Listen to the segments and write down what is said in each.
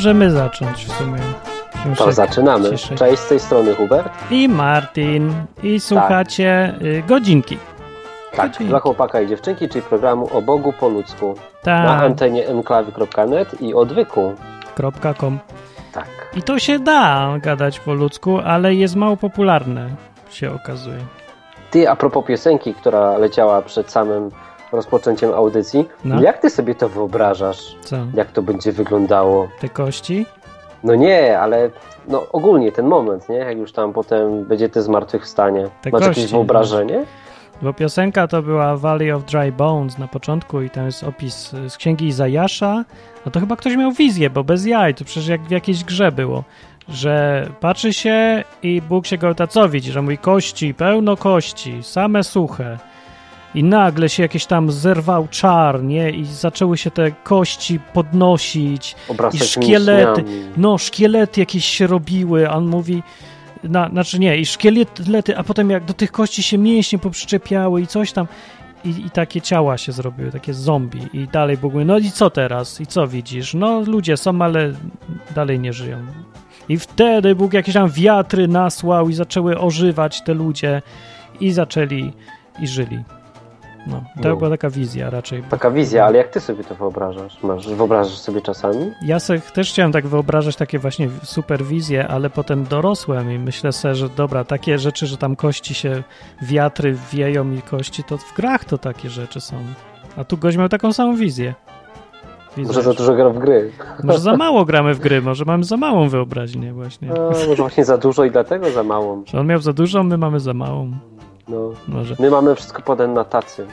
możemy zacząć w sumie. To zaczynamy. ciszej. Cześć, z tej strony Hubert. I Martin. I słuchacie y, godzinki. Tak, Godzinki. dla chłopaka i dziewczynki, czyli programu o Bogu po ludzku. Na Tak, antenie mklawy.net i odwyku. kropka com. Tak. I to się da gadać po ludzku, ale jest mało popularne, się okazuje. Ty, a propos piosenki, która leciała przed samym rozpoczęciem audycji, No. jak ty sobie to wyobrażasz? Co? Jak to będzie wyglądało? Te kości? No nie, ale no ogólnie ten moment, nie? Jak już tam potem będzie te zmartwychwstanie. Te Masz kości, jakieś wyobrażenie? Bo piosenka to była Valley of Dry Bones na początku i tam jest opis y, z księgi Izajasza. No to chyba ktoś miał wizję, bo bez jaj, to przecież jak w jakiejś grze było, że patrzy się i Bóg się go ta co widzi, że mój kości, pełno kości, same suche. I nagle się jakieś tam zerwał czar, nie? I zaczęły się te kości podnosić. Obracać I szkielety. No, szkielety jakieś się robiły, a on mówi, na, znaczy nie, i szkielety, a potem jak do tych kości się mięśnie poprzyczepiały i coś tam, i, i takie ciała się zrobiły, takie zombie i dalej Bóg mówi, no i co teraz? I co widzisz? No ludzie są, ale dalej nie żyją. I wtedy Bóg jakieś tam wiatry nasłał i zaczęły ożywać te ludzie i zaczęli i żyli. No, to No. była taka wizja raczej. Taka wizja, ale jak ty sobie to wyobrażasz? Masz, wyobrażasz sobie czasami? Ja se też chciałem tak wyobrażać takie właśnie super wizje, ale potem dorosłem i myślę sobie, że dobra, takie rzeczy, że tam kości się, wiatry wieją i kości, to w grach to takie rzeczy są. A tu gość miał taką samą wizję. Widzę, Może za dużo gra w gry? może za mało gramy w gry, może mamy za małą wyobraźnię właśnie. A, może właśnie za dużo i dlatego za małą. Że on miał za dużo, my mamy za małą. No. Może. My mamy wszystko podane na tacy.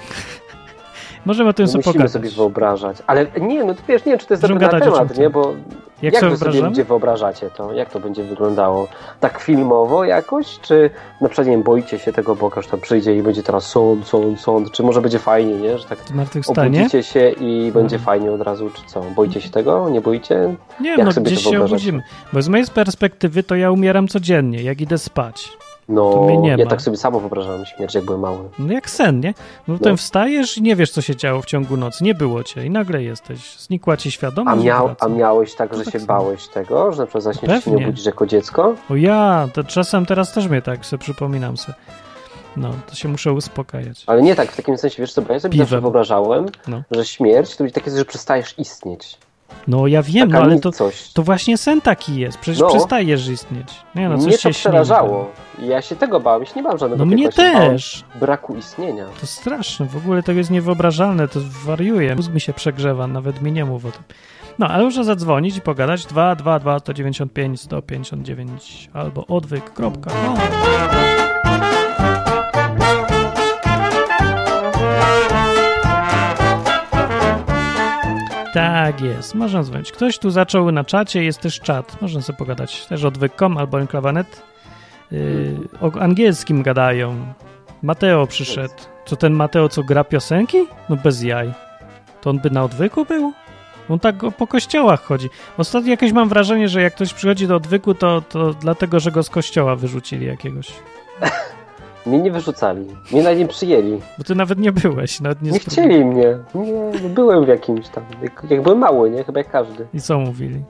Możemy o tym sobie musimy pogadać. sobie wyobrażać. Ale nie, no to wiesz, nie wiem, czy to jest Możemy dobry temat, nie? Bo Jak, jak sobie wy sobie ludzie wyobrażacie to? Jak to będzie wyglądało? Tak filmowo jakoś? Czy na przykład, nie wiem, boicie się tego Boga, że tam przyjdzie i będzie teraz sąd, sąd, sąd? Czy może będzie fajnie, nie? Że tak obudzicie się i będzie Mhm. fajnie od razu, czy co? Boicie się tego? Nie boicie? Nie, Jak no sobie gdzieś to się obudzimy. Bo z mojej perspektywy to ja umieram codziennie, jak idę spać. No, ja ma. tak sobie samo wyobrażałem śmierć, jak byłem mały. No jak sen, nie? No potem wstajesz i nie wiesz, co się działo w ciągu nocy. Nie było cię i nagle jesteś. Znikła ci A, świadomość. miał, wraca. a miałeś tak, że tak się samo. bałeś tego, że na przykład zaśniesz się nie obudzisz jako dziecko? O ja, to czasem teraz też mnie tak sobie przypominam se. No, to się muszę uspokajać. Ale nie tak w takim sensie, wiesz co, bo ja sobie Piwem. zawsze wyobrażałem, No. że śmierć to będzie takie, że przestajesz istnieć. No ja wiem, no ale to, to właśnie sen taki jest. Przecież No. przestajesz istnieć. Nie no, coś Mnie się to śni, przerażało. Ja się tego bałem, ja się nie bałem żadnego No mnie też. braku istnienia. To straszne, w ogóle to jest niewyobrażalne, to wariuje. Mózg mi się przegrzewa, nawet mi nie mów o tym. No, ale muszę zadzwonić i pogadać 222 195 159 albo odwyk.com. Tak jest, można dzwonić. Ktoś tu zaczął na czacie, jest też czat. Można sobie pogadać też odwyk.com albo enklawanet. Yy, o angielskim gadają. Mateo przyszedł. Co ten Mateo, co gra piosenki? No bez jaj. To on by na odwyku był? On tak po kościołach chodzi. Ostatnio jakieś mam wrażenie, że jak ktoś przychodzi do odwyku, to, to dlatego, że go z kościoła wyrzucili jakiegoś. Mnie nie wyrzucali, mnie na nie przyjęli. Bo ty nawet nie byłeś. Nawet nie Nie chcieli mnie. Nie, nie byłem w jakimś tam. Jak, jak byłem mały, nie? Chyba jak każdy. I co mówili?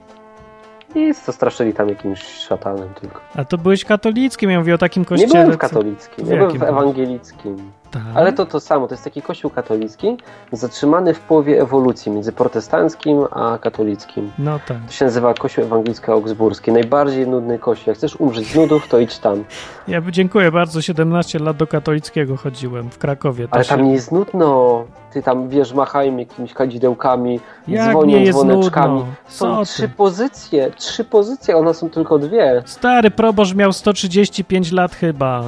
Nic, to straszyli tam jakimś szatanem tylko. A to byłeś katolickim, ja mówię o takim Nie kościele. byłem w co- katolickim, w ja byłem w ewangelickim. Tak. Ale to to samo, to jest taki kościół katolicki zatrzymany w połowie ewolucji między protestanckim a katolickim. No tak. To się nazywa Kościół Ewangelicki Augsburski. Najbardziej nudny kościół. Jak chcesz umrzeć z nudów, to idź tam. Ja dziękuję bardzo. 17 lat do katolickiego chodziłem w Krakowie. Ale się- tam nie jest nudno. Ty tam, wiesz, machają jakimiś kadzidełkami, Jak dzwonią dzwoneczkami. Są Co trzy pozycje, trzy pozycje, one są tylko dwie. Stary proboszcz miał 135 lat chyba.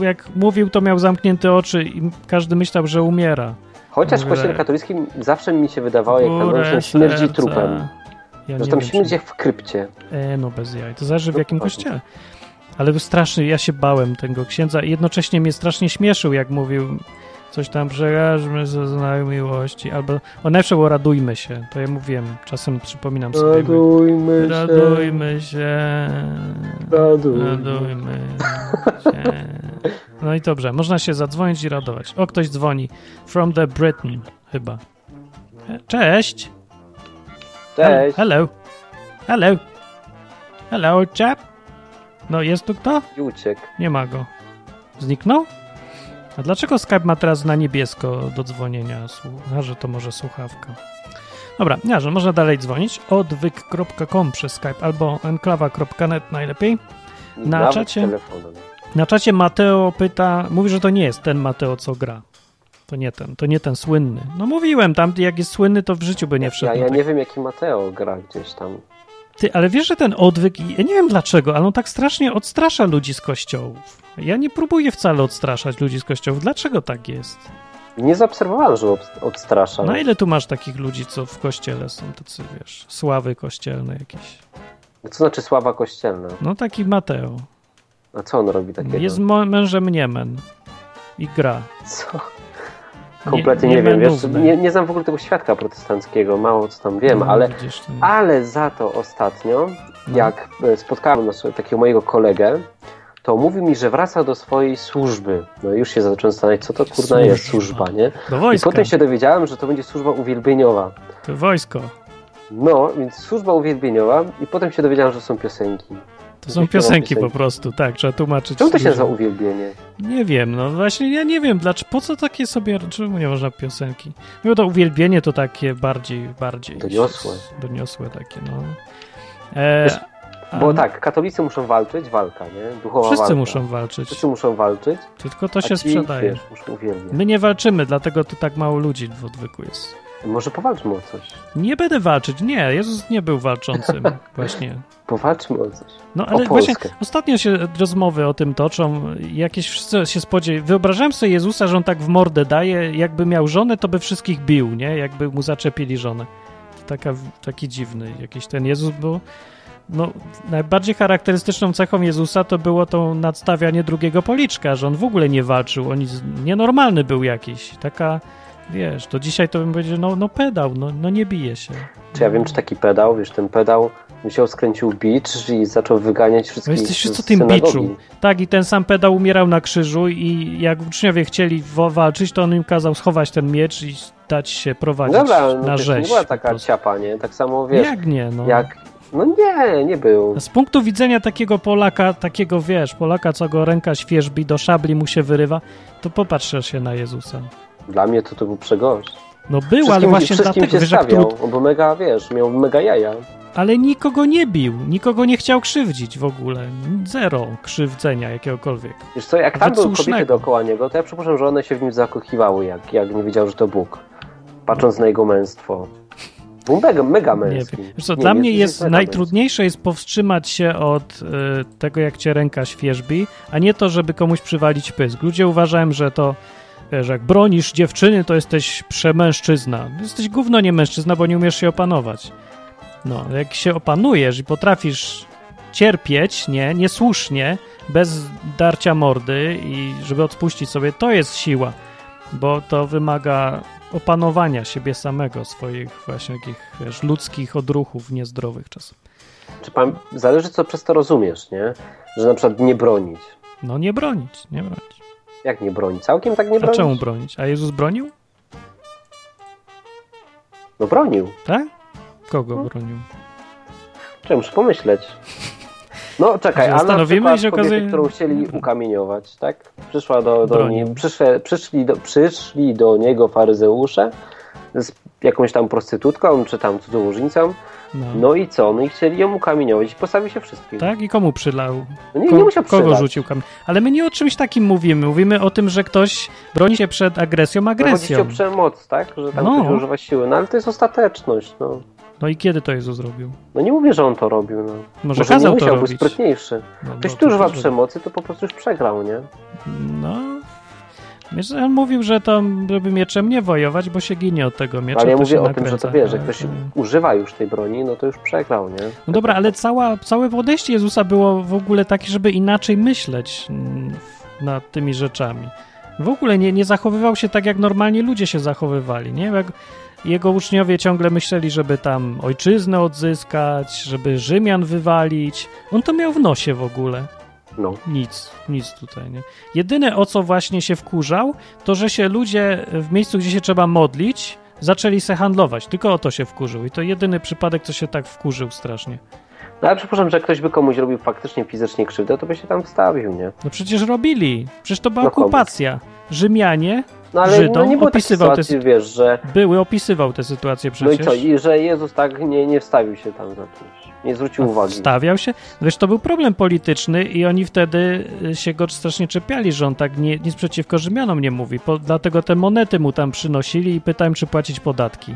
Jak mówił, to miał zamknięte oczy i każdy myślał, że umiera. Chociaż w kościele katolickim zawsze mi się wydawało, jak tam rośnie śmierdzi trupem. Ja Że tam śmierdzi jak w krypcie. E, no bez jaj. To zależy w jakim Dokładnie. kościele. Ale był straszny, ja się bałem tego księdza i jednocześnie mnie strasznie śmieszył, jak mówił coś tam, przejażmy ze znak miłości, albo, o najlepsze było radujmy się, to ja mówiłem, czasem przypominam sobie. Radujmy się. Radujmy się. Radujmy. Radujmy się. No i dobrze, można się zadzwonić i radować. O, ktoś dzwoni. From the Britain, chyba. Cześć. Cześć. Hello. Hello. Hello, chap. No, jest tu kto? I uciekł. Nie ma go. Zniknął? A dlaczego Skype ma teraz na niebiesko do dzwonienia? A, że to może słuchawka. Dobra, nie, że można dalej dzwonić. odwyk.com przez Skype albo enklawa.net najlepiej. Na Nawet czacie? telefonem. Na czacie Mateo pyta, mówi, że to nie jest ten Mateo, co gra. To nie ten, to nie ten słynny. No mówiłem, tam jak jest słynny, to w życiu by nie wszedł. Ja, ja tak- nie wiem, jaki Mateo gra gdzieś tam. Ty, ale wiesz, że ten odwyk, ja nie wiem dlaczego, ale on tak strasznie odstrasza ludzi z kościołów. Ja nie próbuję wcale odstraszać ludzi z kościołów. Dlaczego tak jest? Nie zaobserwowałem, że odstrasza. Na ile tu masz takich ludzi, co w kościele są tacy, wiesz, sławy kościelne jakieś? Co znaczy sława kościelna? No taki Mateo. A co on robi takiego? Jest mężem Niemen i gra. Co? Kompletnie nie, nie wiem. Wiesz, nie, nie znam w ogóle tego świadka protestanckiego, mało co tam wiem, No, ale, widzisz, nie- ale za to ostatnio, No. jak e, spotkałem nas- takiego mojego kolegę, to mówił mi, że wraca do swojej służby. No i już się zacząłem zastanawiać, co to kurna jest Służba. służba, nie? Do I wojska. potem się dowiedziałem, że to będzie służba uwielbieniowa. To wojsko. No, więc służba uwielbieniowa i potem się dowiedziałem, że są piosenki. To są piosenki po prostu, tak, trzeba tłumaczyć. Czemu to się nazywa uwielbienie? Nie wiem, no właśnie ja nie wiem, dlaczego, po co takie sobie, czemu nie można piosenki? No to uwielbienie to takie bardziej, bardziej... Doniosłe. Doniosłe takie, no. E, Wiesz, a Bo tak, katolicy muszą walczyć, walka, nie? Duchowa Wszyscy walka. muszą walczyć, Wszyscy muszą walczyć, tylko to się ci, sprzedaje. Wiesz. My nie walczymy, dlatego tu tak mało ludzi w odwyku jest. Może powalczmy o coś. Nie będę walczyć, nie, Jezus nie był walczącym, właśnie. Powalczmy o coś. No ale właśnie ostatnio się rozmowy o tym toczą, jakieś wszyscy się spodziewają. Wyobrażałem sobie Jezusa, że on tak w mordę daje, jakby miał żonę, to by wszystkich bił, nie? Jakby mu zaczepili żonę. Taka, taki dziwny jakiś ten Jezus był. No, najbardziej charakterystyczną cechą Jezusa to było to nadstawianie drugiego policzka, że on w ogóle nie walczył, on nienormalny był jakiś. Taka, wiesz, to dzisiaj to bym powiedział, no, no pedał, no, no nie bije się. Czy ja wiem, czy taki pedał, wiesz, ten pedał wziął, skręcił bicz i zaczął wyganiać No wszystkich jesteś z o tym biczu. Tak, i ten sam pedał umierał na krzyżu i jak uczniowie chcieli walczyć, to on im kazał schować ten miecz i dać się prowadzić Dobra, no, na rzeź. nie była taka ciapa, nie? Tak samo, wiesz, Jak nie, no. jak... No nie, nie był. Z punktu widzenia takiego Polaka, takiego wiesz, Polaka, co go ręka świeżbi, do szabli mu się wyrywa, to popatrz się na Jezusa. Dla mnie to to był przegość. No był, ale właśnie wszystkim dlatego, się wiesz, stawiał, tu, bo mega, wiesz, miał mega jaja. ale nikogo nie bił, nikogo nie chciał krzywdzić w ogóle. Zero krzywdzenia jakiegokolwiek. Wiesz co, jak tam były kobiety dookoła niego, to ja przypuszczam, że one się w nim zakochiwały, jak, jak nie wiedział, że to Bóg. Patrząc na jego męstwo. Był mega, mega Nie męski. wiem. Wiesz co, Nie, dla nie, mnie jest jest najtrudniejsze jest powstrzymać się od y, tego, jak cię ręka świeżbi, a nie to, żeby komuś przywalić pysk. Ludzie uważają, że to, wiesz, jak bronisz dziewczyny, to jesteś przemężczyzna. Jesteś gówno nie mężczyzna, bo nie umiesz się opanować. No, jak się opanujesz i potrafisz cierpieć, nie, niesłusznie, bez darcia mordy i żeby odpuścić sobie, to jest siła, bo to wymaga opanowania siebie samego, swoich właśnie takich, wiesz, ludzkich odruchów niezdrowych czasem. Czy pan, zależy co przez to rozumiesz, nie? Że na przykład nie bronić. No nie bronić, nie bronić. Jak nie bronić? Całkiem tak nie A bronić? czemu bronić? A Jezus bronił? No bronił. Tak? Kogo No. bronił? Czemu muszę pomyśleć? No czekaj, a na przykład i się kobiety, okazuje- którą chcieli ukamieniować, tak? Przyszła do, do nie, przyszły, przyszli, do, przyszli do niego faryzeusze z jakąś tam prostytutką, czy tam cudzołożnicą, No. no i co? No i chcieli ją ukamieniować i postawił się wszystkim. Tak? I komu przylał? No nie, Ko- nie musiał kogo przylać. rzucił kamień? Ale my nie o czymś takim mówimy. Mówimy o tym, że ktoś broni się przed agresją No, agresją. o przemoc, tak? Że tam No. ktoś używa siły. No ale to jest ostateczność, no. No i kiedy to Jezus zrobił? No nie mówię, że on to robił, no. Może, Może nie kazał to musiał, był robić. sprytniejszy. No, Ktoś, kto to używa przemocy, to po prostu już przegrał, nie? No... On mówił, że to, żeby mieczem nie wojować, bo się ginie od tego miecza. Ale ja mówię o tym, że to nakręca. wiesz, że ktoś tak. używa już tej broni, no to już przegrał, nie? No dobra, ale cała, całe podejście Jezusa było w ogóle takie, żeby inaczej myśleć mm, nad tymi rzeczami. W ogóle nie, nie zachowywał się tak, jak normalnie ludzie się zachowywali, nie? Jak jego uczniowie ciągle myśleli, żeby tam ojczyznę odzyskać, żeby Rzymian wywalić. On to miał w nosie w ogóle. No. Nic, nic tutaj, nie? Jedyne o co właśnie się wkurzał, to że się ludzie w miejscu, gdzie się trzeba modlić, zaczęli se handlować. Tylko o to się wkurzył. I to jedyny przypadek, co się tak wkurzył strasznie. No ale przypuszczam, że ktoś by komuś robił faktycznie fizycznie krzywdę, to by się tam wstawił, nie? No przecież robili. Przecież to była No okupacja. Rzymianie No ale Żydom no, nie było opisywał te sytuacji, wiesz, że... były, opisywał tę sytuację No i przecież. co, i że Jezus tak nie, nie wstawił się tam za kimś, nie zwrócił uwagi. Wstawiał się. Wiesz, to był problem polityczny i oni wtedy y, się go strasznie czepiali, że on tak nie, nic przeciwko Rzymianom nie mówi. Po, dlatego te monety mu tam przynosili i pytałem, czy płacić podatki.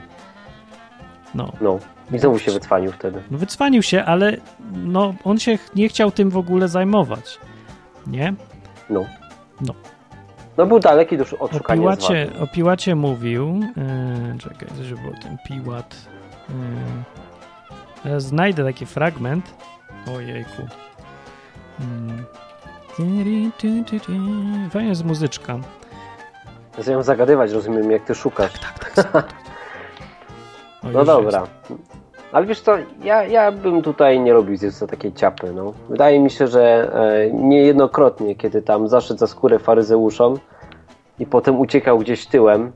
No, No, i znowu się wycwanił wtedy. no wycwanił się, ale no, on się nie chciał tym w ogóle zajmować. Nie? No. No. No był daleki do od O szukania Piłacie, o Piłacie mówił. Yy, czekaj, było o tym Piłat. Yy, ja znajdę taki fragment. Ojejku. Mm. Fajnie jest muzyczka. Zacząłem zagadywać, rozumiem, jak ty szukasz. O, No dobra. Ale wiesz co, ja, ja bym tutaj nie robił z takiej ciapy, no. Wydaje mi się, że e, niejednokrotnie, kiedy tam zaszedł za skórę faryzeuszom i potem uciekał gdzieś tyłem.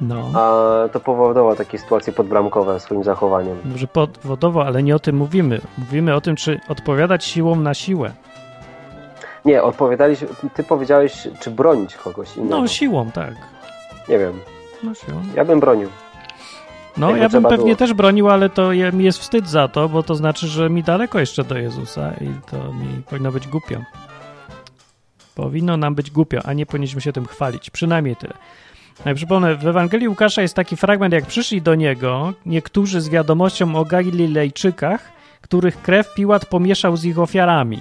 No. a to powodowało takie sytuacje podbramkowe swoim zachowaniem. Może podwodowo, ale nie o tym mówimy. Mówimy o tym, czy odpowiadać siłą na siłę. Nie, odpowiadaliśmy, ty powiedziałeś, czy bronić kogoś innego. No, siłą, tak. Nie wiem, No, siłą. ja bym bronił. No, ja bym pewnie było. też bronił, ale to je- mi jest wstyd za to, bo to znaczy, że mi daleko jeszcze do Jezusa i to mi powinno być głupio. Powinno nam być głupio, a nie powinniśmy się tym chwalić. Przynajmniej tyle. No i przypomnę, w Ewangelii Łukasza jest taki fragment, jak przyszli do niego niektórzy z wiadomością o Galilejczykach, których krew Piłat pomieszał z ich ofiarami.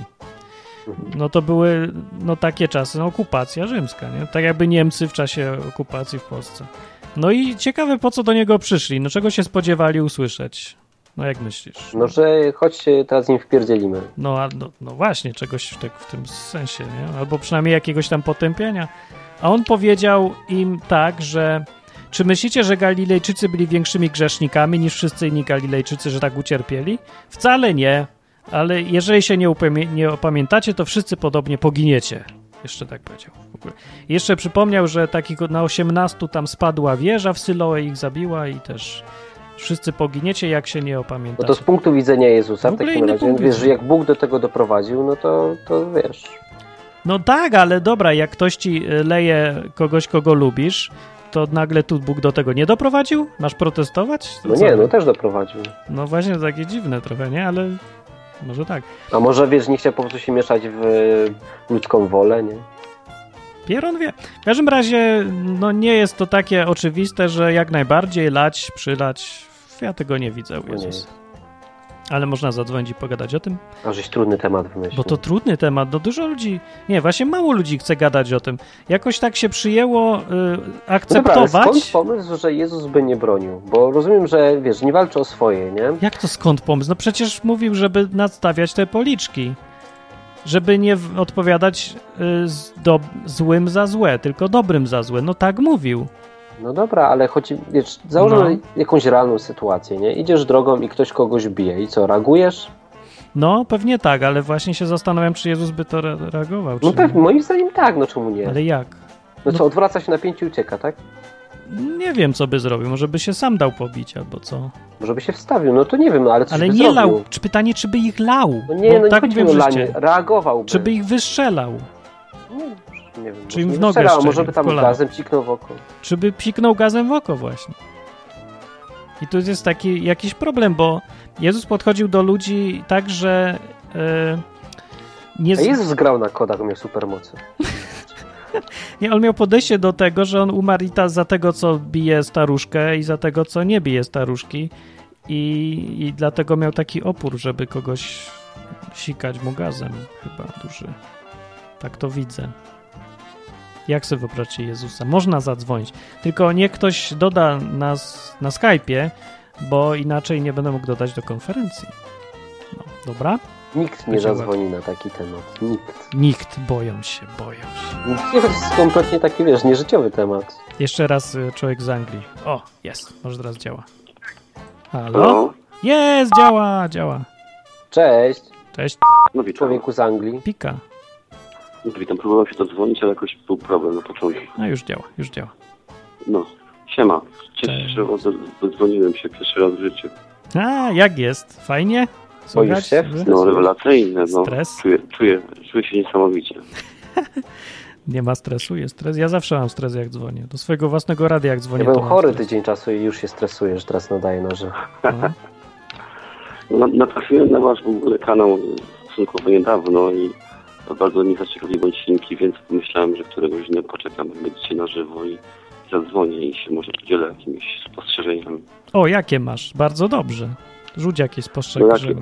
No to były no, takie czasy, no, okupacja rzymska, nie? Tak jakby Niemcy w czasie okupacji w Polsce. No i ciekawe, po co do niego przyszli, no czego się spodziewali usłyszeć? No jak myślisz? No, że się teraz z nim wpierdzielimy. No, a, no, no właśnie, czegoś tak w tym sensie, nie? Albo przynajmniej jakiegoś tam potępienia. A on powiedział im tak, że czy myślicie, że Galilejczycy byli większymi grzesznikami niż wszyscy inni Galilejczycy, że tak ucierpieli? Wcale nie, ale jeżeli się nie, upamię- nie opamiętacie, to wszyscy podobnie poginiecie. Jeszcze tak powiedział. W ogóle. Jeszcze przypomniał, że takich na 18 tam spadła wieża w Syloe ich zabiła i też wszyscy poginiecie, jak się nie No opamiętacie. to z punktu widzenia Jezusa W w takim razie, wiesz, że jak Bóg do tego doprowadził, no to, to wiesz. No tak, ale dobra, jak ktoś ci y, leje kogoś, kogo lubisz, to nagle tu Bóg do tego nie doprowadził? Masz protestować? To No nie, no też doprowadził. No właśnie, takie dziwne trochę, nie? Ale może tak. A może wiesz, nie chciał po prostu się mieszać w ludzką wolę, nie? Pieron wie. W każdym razie, no nie jest to takie oczywiste, że jak najbardziej lać, przylać. Ja tego nie widzę. Jezusa. Ale można zadzwonić i pogadać o tym, A żeś trudny temat wymyślił. bo to trudny temat. No dużo ludzi, nie, właśnie mało ludzi chce gadać o tym. Jakoś tak się przyjęło y, No dobra, ale akceptować. skąd pomysł, że Jezus by nie bronił? Bo rozumiem, że wiesz, nie walczy o swoje, nie? Jak to skąd pomysł? No przecież mówił, żeby nadstawiać te policzki. Żeby nie odpowiadać y, do, złym za złe, tylko dobrym za złe. No tak mówił. No dobra, ale chodzi, wiesz, założmy No. jakąś realną sytuację, nie? Idziesz drogą i ktoś kogoś bije i co, reagujesz? No pewnie tak, ale właśnie się zastanawiam, czy Jezus by to re- reagował. No pewnie, moim zdaniem tak, no czemu nie? Ale jak? No co, odwraca się na pięć i ucieka, tak? Nie wiem, co by zrobił. Może by się sam dał pobić albo co. Może by się wstawił, no to nie wiem, no ale coś Ale by nie zrobił. lał. Czy pytanie, czy by ich lał? No nie, Bo no nie tak chodzi mi wiem, o lanie, reagowałby. Czy by ich wystrzelał? Nie, nie wiem, Czy im w nogę strzelał, a strzelił, może by tam kolano. gazem ciknął w oko. Czy by psiknął gazem w oko właśnie? I tu jest taki jakiś problem, bo Jezus podchodził do ludzi tak, że e, nie, A Jezus grał na kodach, miał supermocy. nie, on miał podejście do tego, że on umarł i ta, za tego, co bije staruszkę i za tego, co nie bije staruszki i, i dlatego miał taki opór, żeby kogoś sikać mu gazem chyba duży. Tak to widzę. Jak sobie wyobraźcie Jezusa? Można zadzwonić. Tylko niech ktoś doda nas na Skype'ie, bo inaczej nie będę mógł dodać do konferencji. No, dobra? Nikt nie zadzwoni na taki temat. Nikt. Nikt. Boją się, boją się. To jest kompletnie taki, wiesz, nieżyciowy temat. Jeszcze raz y, człowiek z Anglii. O, jest. Może teraz działa. Halo? Jest, działa, działa. Cześć, Cześć, No człowieku z Anglii. pika. No, witam. Próbowałem się dodzwonić, ale jakoś był problem na początku. No już działa, już działa. No, siema. Cieszę Cześć. się, że dodzwoniłem się pierwszy raz w życiu. A, jak jest? Fajnie? Słychać? się? No, rewelacyjne, no. Stres? Czuję, czuję, czuję się niesamowicie. Nie ma stresu, jest stres. Ja zawsze mam stres, jak dzwonię. Do swojego własnego radia, jak dzwonię. Ja byłem mam chory stres. tydzień czasu i już się stresuję, że teraz nadaję na żywo. No. No, natrafiłem na wasz w ogóle kanał stosunkowo niedawno i bardzo mnie zaciekawiły odcinki, więc pomyślałem, że któregoś dnia poczekam, jak będziecie na żywo i zadzwonię i się może podzielę jakimiś spostrzeżeniami. O, jakie masz? Bardzo dobrze. Rzuć jakieś spostrzeżenie.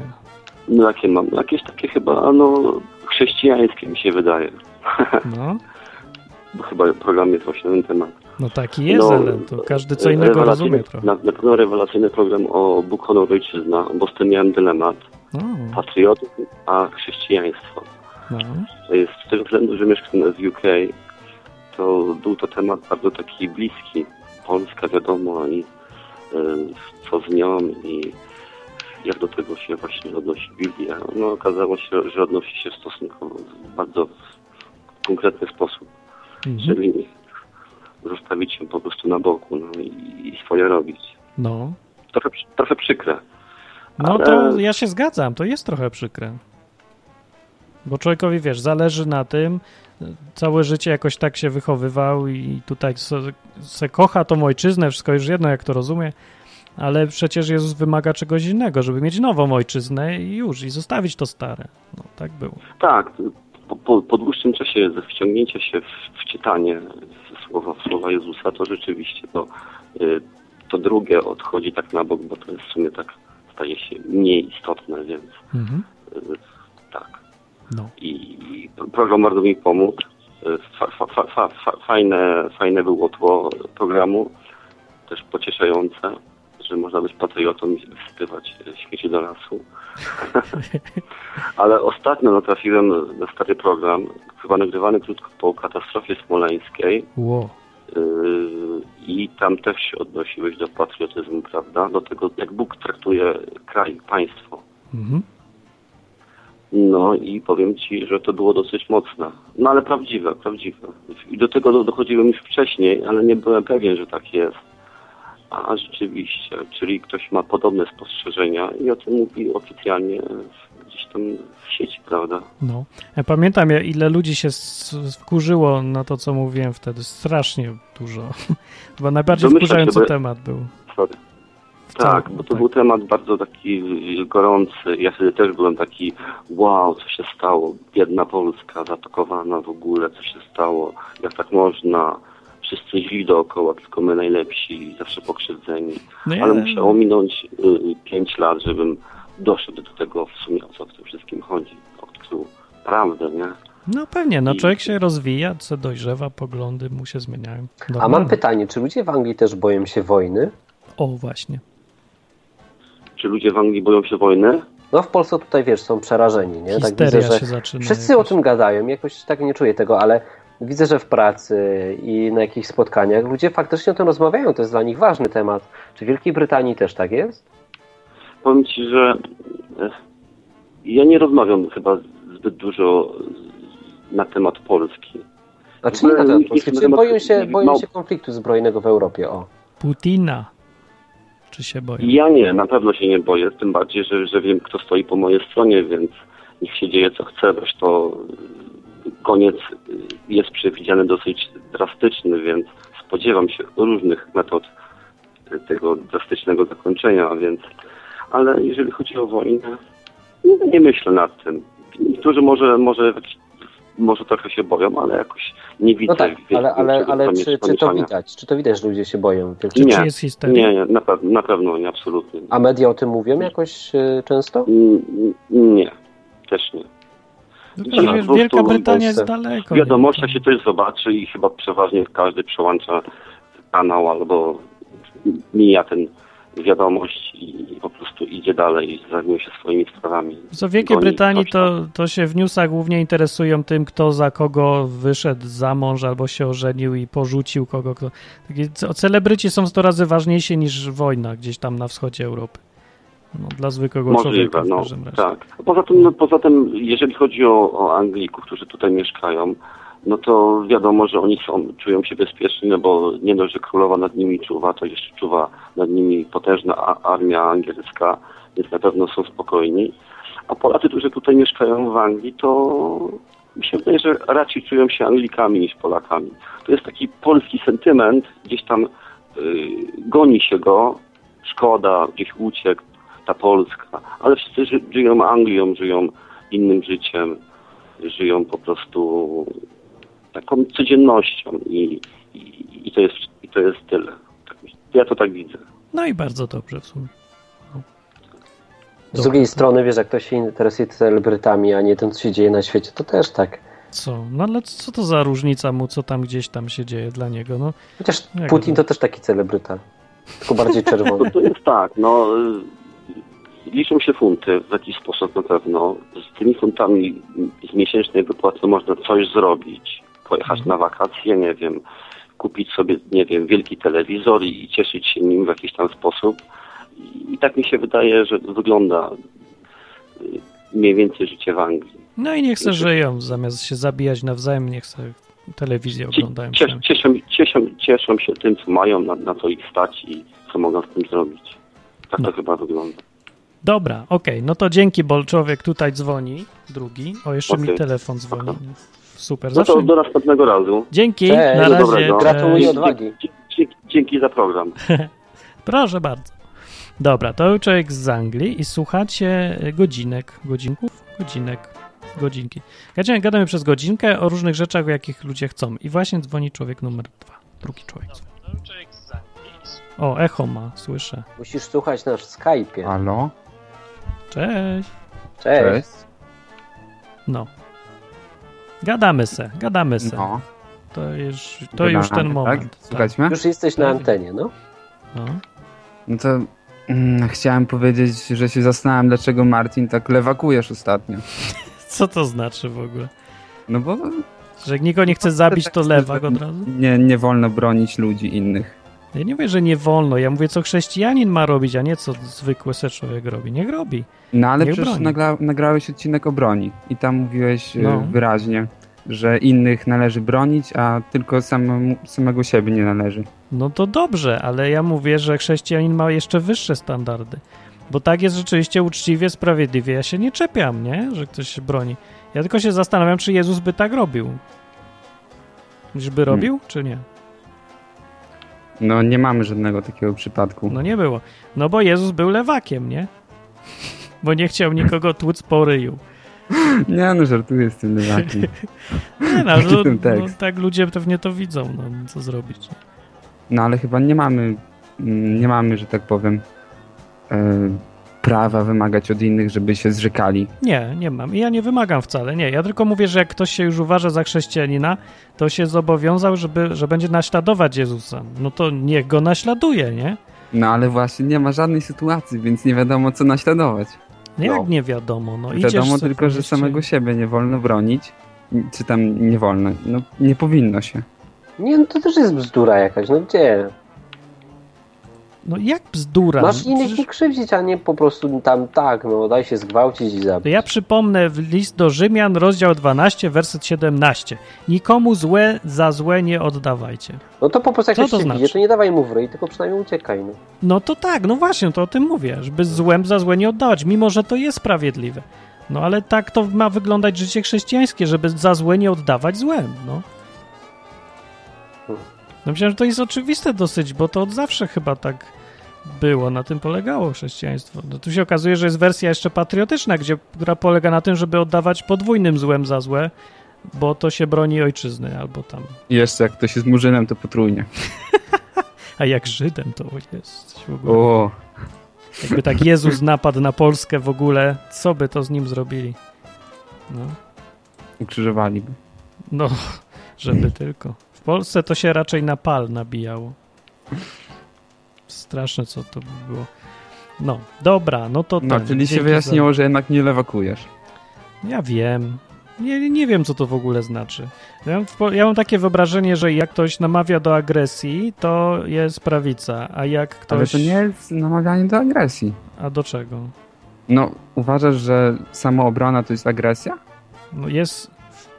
No jakie mam? Jakieś takie chyba, no, chrześcijańskie mi się wydaje. No, Bo chyba program jest właśnie ten temat. no taki jest, No, ale to każdy co innego rozumie trochę. Na, na pewno rewelacyjny program o Bóg, honor, ojczyzna, bo z tym miałem dylemat. O, Patriotyzm, a chrześcijaństwo. No. Z tego względu, że mieszkam w UK, to był to temat bardzo taki bliski. Polska wiadomo i y, co z nią i jak do tego się właśnie odnosi Biblia. No okazało się, że odnosi się stosunkowo w bardzo konkretny sposób, Mhm. czyli zostawić się po prostu na boku no, i, i swoje robić. No. Trochę, trochę przykre. No Ale- to ja się zgadzam, to jest trochę przykre. Bo człowiekowi, wiesz, zależy na tym, całe życie jakoś tak się wychowywał i tutaj se, se kocha tą ojczyznę, wszystko już jedno, jak to rozumie, ale przecież Jezus wymaga czegoś innego, żeby mieć nową ojczyznę i już, i zostawić to stare. No, tak było. Tak, po, po, po dłuższym czasie wciągnięcia się w, w czytanie słowa, słowa Jezusa, to rzeczywiście to, y, to drugie odchodzi tak na bok, bo to jest w sumie tak staje się mniej istotne, więc Mhm. y, tak. No. I, i program bardzo mi pomógł. Y, Fa, fa, fa, fa, fa, fajne, fajne było tło programu, też pocieszające, że można być patriotą i wsypywać y, śmieci do lasu. Ale ostatnio natrafiłem na stary program, chyba nagrywany krótko po katastrofie smoleńskiej Ło. yy, i tam też się odnosiłeś do patriotyzmu, prawda? Do tego, jak Bóg traktuje kraj, państwo. Mhm. No i powiem Ci, że to było dosyć mocne. No ale prawdziwe, prawdziwe. I do tego dochodziłem już wcześniej, ale nie byłem pewien, że tak jest. A rzeczywiście, czyli ktoś ma podobne spostrzeżenia i o tym mówi oficjalnie gdzieś tam w sieci, prawda? No. Ja pamiętam, ile ludzi się wkurzyło na to, co mówiłem wtedy. Strasznie dużo. Chyba najbardziej Domyślam się, wkurzający bo- temat był. Sorry. Tak, całym- bo to był temat bardzo taki gorący. Ja wtedy też byłem taki, wow, co się stało? Biedna Polska, zaatakowana w ogóle, co się stało? Jak tak można? Wszyscy źli dookoła, tylko my najlepsi, zawsze pokrzywdzeni. No ja- Ale musiało minąć y, pięć lat, żebym doszedł do tego w sumie, o co w tym wszystkim chodzi. Odkrył prawdę, nie? No pewnie, no człowiek się rozwija, co dojrzewa, poglądy mu się zmieniają. A mam pytanie, czy ludzie w Anglii też boją się wojny? O, właśnie. Czy ludzie w Anglii boją się wojny? No w Polsce tutaj, wiesz, są przerażeni, nie? Tak widzę, że się zaczyna. wszyscy jakoś. o tym gadają, jakoś tak nie czuję tego, ale widzę, że w pracy i na jakichś spotkaniach ludzie faktycznie o tym rozmawiają, to jest dla nich ważny temat. Czy w Wielkiej Brytanii też tak jest? Powiem Ci, że e, ja nie rozmawiam chyba zbyt dużo na temat Polski. Znaczy nie na temat polski, czy boją się, nie- boją się konfliktu zbrojnego w Europie, o. Putina. Czy się boją? Ja nie, na pewno się nie boję, tym bardziej, że, że wiem, kto stoi po mojej stronie, więc niech się dzieje co chce, zresztą koniec jest przewidziany dosyć drastyczny, więc spodziewam się różnych metod tego drastycznego zakończenia, więc ale jeżeli chodzi o wojnę, nie, nie myślę nad tym. Niektórzy może, może, może trochę się boją, ale jakoś nie widzę. No tak, ale, ale, ale czy, czy to widać? Czy to widać, że ludzie się boją? Czy, Nie, czy jest histeria? Nie, nie, na, pe- na pewno nie, absolutnie. A media o tym mówią jakoś y, często? Mm, Nie, też nie. No wiesz, Wielka Brytania jest daleko. W wiadomościach się coś zobaczy i chyba przeważnie każdy przełącza kanał albo mija ten wiadomość i po prostu idzie dalej i zajmuje się swoimi sprawami. Co w Wielkiej Brytanii to, to się w newsach głównie interesują tym, kto za kogo wyszedł za mąż albo się ożenił i porzucił kogo. Kto. Takie, ce- celebryci są 100 razy ważniejsi niż wojna gdzieś tam na wschodzie Europy. No, dla zwykłego Możliwe, człowieka w no każdym razie. tak. Poza tym, no, poza tym, jeżeli chodzi o, o Anglików, którzy tutaj mieszkają, no to wiadomo, że oni są, czują się bezpieczni, no bo nie dość, że królowa nad nimi czuwa, to jeszcze czuwa nad nimi potężna armia angielska, więc na pewno są spokojni. A Polacy, którzy tutaj mieszkają w Anglii, to mi się wydaje, że raczej czują się Anglikami niż Polakami. To jest taki polski sentyment, gdzieś tam y, goni się go, szkoda, gdzieś uciekł, ta Polska, ale wszyscy ży, żyją Anglią, żyją innym życiem, żyją po prostu taką codziennością i, i, i, to, jest, i to jest tyle. Ja to tak widzę. No i bardzo dobrze w sumie. Z drugiej strony, wiesz, jak ktoś się interesuje celebrytami, a nie tym, co się dzieje na świecie, to też tak. Co? No ale co to za różnica mu, co tam gdzieś tam się dzieje dla niego? No, Chociaż Putin to... to też taki celebryta, tylko bardziej czerwony. To, to jest tak, no liczą się funty w jakiś sposób na pewno. Z tymi funtami z miesięcznej wypłaty można coś zrobić. Pojechać mhm. na wakacje, nie wiem, kupić sobie, nie wiem, wielki telewizor i cieszyć się nim w jakiś tam sposób. I tak mi się wydaje, że wygląda y, mniej więcej życie w Anglii. No i niech se żyją, zamiast się zabijać nawzajem, niech se telewizję oglądają. Ciesz, cieszą, cieszą, cieszą się tym, co mają, na, na co ich stać i co mogą z tym zrobić. Tak no. to chyba wygląda. Dobra, okej, okay. no to dzięki, bo człowiek tutaj dzwoni, drugi. O, jeszcze okay. mi telefon dzwoni. Okay. Super. Zawsze... No to do następnego razu. Dzięki, Cześć, na razie. Gratuluję odwagi. Dzięki, za program. Proszę bardzo. Dobra, to był człowiek z Anglii i słuchacie godzinek, godzinków, godzinek, godzinki. Gadamy, gadamy przez godzinkę o różnych rzeczach, o jakich ludzie chcą. I właśnie dzwoni człowiek numer dwa. Drugi człowiek. O, echo ma, słyszę. Musisz słuchać nasz Skype. Halo? Cześć. Cześć. Cześć. No. Gadamy se, gadamy se. No. To już, to Gadamy, już ten tak? moment. Tak? Mnie? Już jesteś na antenie, no. No. No to mm, chciałem powiedzieć, że się zastanawiam, dlaczego Martin tak lewakujesz ostatnio. Co to znaczy w ogóle? No bo... Że jak nikogo nie chce zabić, to lewak od razu? Nie, nie wolno bronić ludzi innych. Ja nie mówię, że nie wolno. Ja mówię, co chrześcijanin ma robić, a nie co zwykły se człowiek robi. Niech robi. No ale Niech przecież nagra nagrałeś odcinek o broni i tam mówiłeś e, no. wyraźnie, że innych należy bronić, a tylko samemu, samego siebie nie należy. No to dobrze, ale ja mówię, że chrześcijanin ma jeszcze wyższe standardy. Bo tak jest rzeczywiście uczciwie, sprawiedliwie. Ja się nie czepiam, nie? Że ktoś się broni. Ja tylko się zastanawiam, czy Jezus by tak robił. Czyżby hmm. robił, hmm. czy nie? No nie mamy żadnego takiego przypadku. No nie było. No bo Jezus był lewakiem, nie? Bo nie chciał nikogo tłuc po ryju. Nie no, żartuję z tym lewakiem. nie no, no, no, tak ludzie pewnie to widzą, no co zrobić. No ale chyba nie mamy, mm, nie mamy, że tak powiem, yy, prawa wymagać od innych, żeby się zrzekali. Nie, nie mam. Ja nie wymagam wcale, nie. Ja tylko mówię, że jak ktoś się już uważa za chrześcijanina, to się zobowiązał, żeby, że będzie naśladować Jezusa. No to niech go naśladuje, nie? No ale właśnie nie ma żadnej sytuacji, więc nie wiadomo, co naśladować. No jak nie wiadomo? No, wiadomo tylko, że samego siebie nie wolno bronić, czy tam nie wolno. No nie powinno się. Nie, no to też jest bzdura jakaś, no gdzie? No jak bzdura? Masz innych Przecież... nie krzywdzić, a nie po prostu tam tak, no daj się zgwałcić i zabić. To ja przypomnę w list do Rzymian, rozdział 12, werset 17. Nikomu złe za złe nie oddawajcie. No to po prostu jak Co to znaczy? bije, to nie dawaj mu w ryj, tylko przynajmniej uciekaj. No. no to tak, no właśnie, to o tym mówię, żeby złem za złe nie oddawać, mimo że to jest sprawiedliwe. No ale tak to ma wyglądać życie chrześcijańskie, żeby za złe nie oddawać złem, no. Hmm. No myślę, że to jest oczywiste dosyć, bo to od zawsze chyba tak było, na tym polegało chrześcijaństwo. No tu się okazuje, że jest wersja jeszcze patriotyczna, gdzie, która polega na tym, żeby oddawać podwójnym złem za złe, bo to się broni ojczyzny albo tam. Jeszcze jak ktoś jest murzynem, to potrójnie. A jak Żydem to jest w ogóle. O. Jakby tak Jezus napadł na Polskę w ogóle, co by to z nim zrobili? No. Ukrzyżowaliby. No, żeby tylko. W Polsce to się raczej na pal nabijało. Straszne, co to by było. No, dobra, no to No, czyli się wyjaśniło, za... że jednak nie lewakujesz. Ja wiem. Nie, nie wiem, co to w ogóle znaczy. Ja mam, ja mam, takie wyobrażenie, że jak ktoś namawia do agresji, to jest prawica, a jak ktoś... Ale to nie jest namawianie do agresji. A do czego? No, uważasz, że samoobrona to jest agresja? No jest...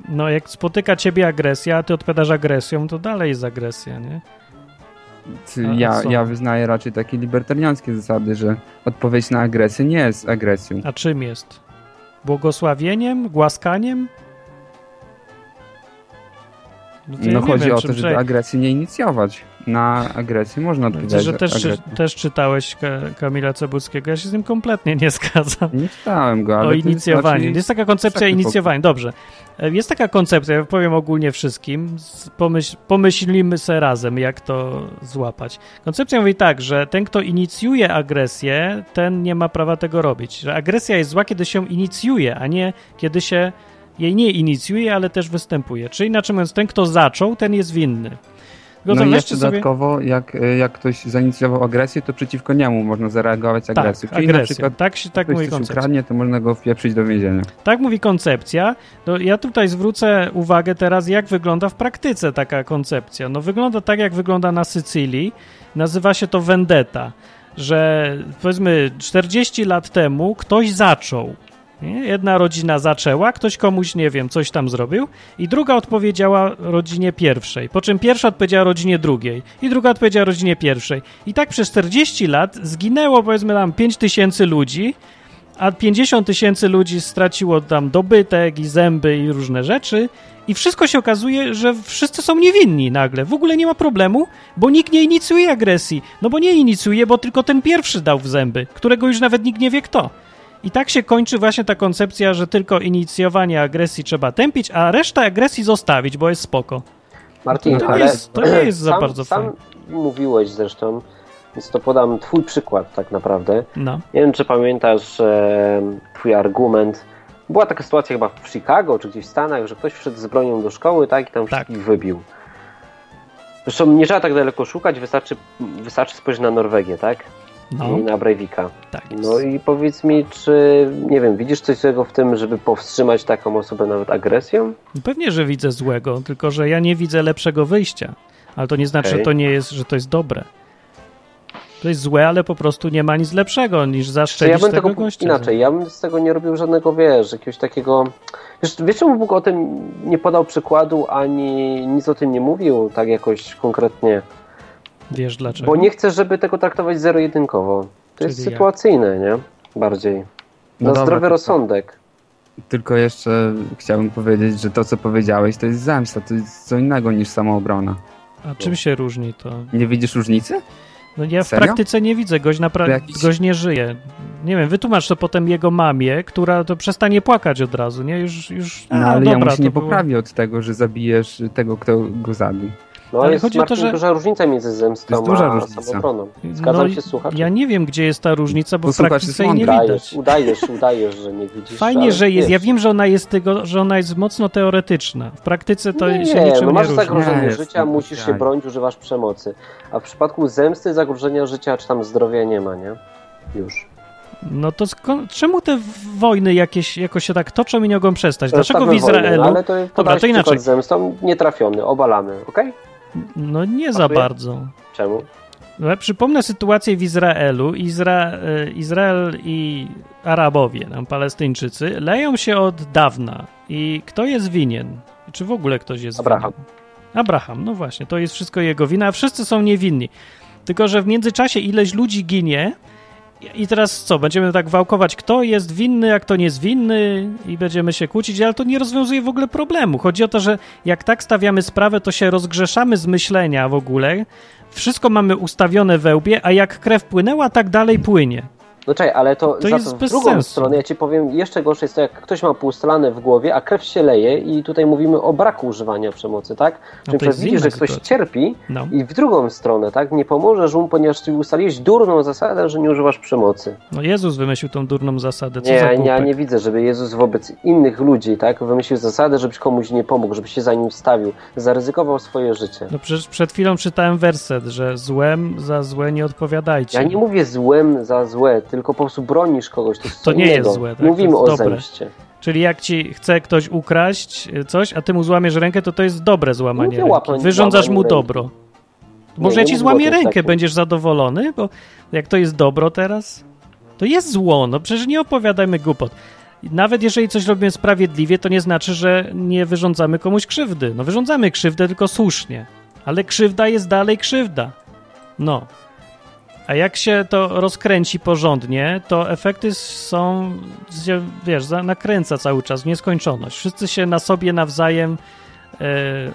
No, jak spotyka ciebie agresja, a ty odpowiadasz agresją, to dalej jest agresja, nie? Ja, ja wyznaję raczej takie libertariańskie zasady, że odpowiedź na agresję nie jest agresją. A czym jest? Błogosławieniem? Głaskaniem? No, no chodzi wiem, o to, żeby agresji nie inicjować. Na agresję można odpowiedzieć. że też, czy, też czytałeś Kamila Cebulskiego. Ja się z tym kompletnie nie zgadzam. Nie czytałem go, ale... O inicjowaniu. Jest, jest taka koncepcja inicjowania. Dobrze. E, jest taka koncepcja, ja powiem ogólnie wszystkim, pomyśl, pomyślimy sobie razem, jak to złapać. Koncepcja mówi tak, że ten, kto inicjuje agresję, ten nie ma prawa tego robić. Że agresja jest zła, kiedy się inicjuje, a nie kiedy się jej nie inicjuje, ale też występuje. Czyli inaczej mówiąc, ten, kto zaczął, ten jest winny. No i jeszcze sobie... dodatkowo, jak, jak ktoś zainicjował agresję, to przeciwko niemu można zareagować tak, agresją. Czyli agresją. na przykład tak, tak mówi koncepcja. ukradnie, to można go wpieprzyć do więzienia. Tak mówi koncepcja. No, ja tutaj zwrócę uwagę teraz, jak wygląda w praktyce taka koncepcja. No wygląda tak, jak wygląda na Sycylii. Nazywa się to vendetta, że powiedzmy 40 lat temu ktoś zaczął Jedna rodzina zaczęła, ktoś komuś, nie wiem, coś tam zrobił i druga odpowiedziała rodzinie pierwszej, po czym pierwsza odpowiedziała rodzinie drugiej i druga odpowiedziała rodzinie pierwszej. I tak przez 40 lat zginęło powiedzmy tam 5 tysięcy ludzi, a 50 tysięcy ludzi straciło tam dobytek i zęby i różne rzeczy i wszystko się okazuje, że wszyscy są niewinni nagle. W ogóle nie ma problemu, bo nikt nie inicjuje agresji. No bo nie inicjuje, bo tylko ten pierwszy dał w zęby, którego już nawet nikt nie wie kto. I tak się kończy właśnie ta koncepcja, że tylko inicjowanie agresji trzeba tępić, a resztę agresji zostawić, bo jest spoko. Martin, to, ale jest, to nie jest za sam, bardzo sam fajne. mówiłeś zresztą, więc to podam twój przykład tak naprawdę. No. Nie wiem, czy pamiętasz e, twój argument. Była taka sytuacja chyba w Chicago, czy gdzieś w Stanach, że ktoś wszedł z bronią do szkoły tak, i tam tak. wszystkich wybił. Zresztą nie trzeba tak daleko szukać, wystarczy, wystarczy spojrzeć na Norwegię, tak? No. i na Breivika. Tak no i powiedz mi, czy, nie wiem, widzisz coś złego w tym, żeby powstrzymać taką osobę nawet agresją? Pewnie, że widzę złego, tylko że ja nie widzę lepszego wyjścia. Ale to nie znaczy, okay. że to nie jest, że to jest dobre. To jest złe, ale po prostu nie ma nic lepszego niż zaszczelić ja bym tego, tego gościa. Inaczej, ja bym z tego nie robił żadnego, wiesz, jakiegoś takiego... Wiesz, wiesz czemu Bóg o tym nie podał przykładu, ani nic o tym nie mówił, tak jakoś konkretnie? Wiesz dlaczego? Bo nie chcę, żeby tego traktować zero-jedynkowo. To Czyli jest sytuacyjne, jak? nie? Bardziej. No Na dobra, zdrowy rozsądek. Tylko jeszcze chciałbym powiedzieć, że to, co powiedziałeś, to jest zemsta. To jest co innego niż samoobrona. A czym się różni to? Nie widzisz różnicy? No ja w praktyce nie widzę, gość, napra- jakiś... gość nie żyje. Nie wiem, wytłumacz to potem jego mamie, która to przestanie płakać od razu, nie? Już, już no, ale dobra, ja mu się nie było... poprawi od tego, że zabijesz tego, kto go zabił. No ale jest chodzi Martin, o to, że... duża różnica między zemstą jest a różnica. samobroną. Zgadzam no, się, słuchacz. Ja nie wiem, gdzie jest ta różnica, bo w praktyce jej nie widać. Udajesz, udajesz, że nie widzisz. Fajnie, że jest. Ja wiem, że ona jest tego, że ona jest mocno teoretyczna. W praktyce to nie, się niczym no masz nie zagrożenie nie, życia, musisz się bronić, używasz przemocy. A w przypadku zemsty zagrożenia życia czy tam zdrowia nie ma, nie? Już. No to czemu te wojny jakieś jakoś się tak toczą i nie mogą przestać? Dlaczego w Izraelu... Wojny, no ale to, Dobra, to inaczej. zemstą nietrafiony, obalamy, okej? Okay? No nie za bardzo. Czemu? No, przypomnę sytuację w Izraelu. Izra e, Izrael i Arabowie, tam Palestyńczycy, leją się od dawna. I kto jest winien? Czy w ogóle ktoś jest Abraham. winien? Abraham, no właśnie, to jest wszystko jego wina, a wszyscy są niewinni. Tylko, że w międzyczasie ileś ludzi ginie, i teraz co? Będziemy tak wałkować, kto jest winny, a kto nie jest winny i będziemy się kłócić, ale to nie rozwiązuje w ogóle problemu. Chodzi o to, że jak tak stawiamy sprawę, to się rozgrzeszamy z myślenia w ogóle. Wszystko mamy ustawione we łbie, a jak krew płynęła, tak dalej płynie. No czekaj, ale to, to jest w drugą sensu. stronę, ja ci powiem, jeszcze gorsze jest to, jak ktoś ma półstalane w głowie, a krew się leje i tutaj mówimy o braku używania przemocy, tak? No Czyli widzisz, że ktoś cierpi no. i w drugą stronę, tak? Nie pomożesz mu, ponieważ ty ustaliłeś durną zasadę, że nie używasz przemocy. No Jezus wymyślił tą durną zasadę, co nie, Ja nie widzę, żeby Jezus wobec innych ludzi, tak? Wymyślił zasadę, żebyś komuś nie pomógł, żeby się za nim stawił, zaryzykował swoje życie. No przecież przed chwilą czytałem werset, że złem za złe nie odpowiadajcie. Ja nie mówię złem za złe, tylko po prostu bronisz kogoś. To, to nie innego. jest złe. Tak? Mówimy o dobre. zemście. Czyli jak ci chce ktoś ukraść coś, a ty mu złamiesz rękę, to to jest dobre złamanie ręki. Wyrządzasz mu dobro. Może ja ci złamię rękę, takim. będziesz zadowolony, bo jak to jest dobro teraz, to jest zło. No przecież nie opowiadajmy głupot. Nawet jeżeli coś robimy sprawiedliwie, to nie znaczy, że nie wyrządzamy komuś krzywdy. No wyrządzamy krzywdę tylko słusznie. Ale krzywda jest dalej krzywda. No. A jak się to rozkręci porządnie, to efekty są, wiesz, nakręca cały czas w nieskończoność. Wszyscy się na sobie nawzajem e,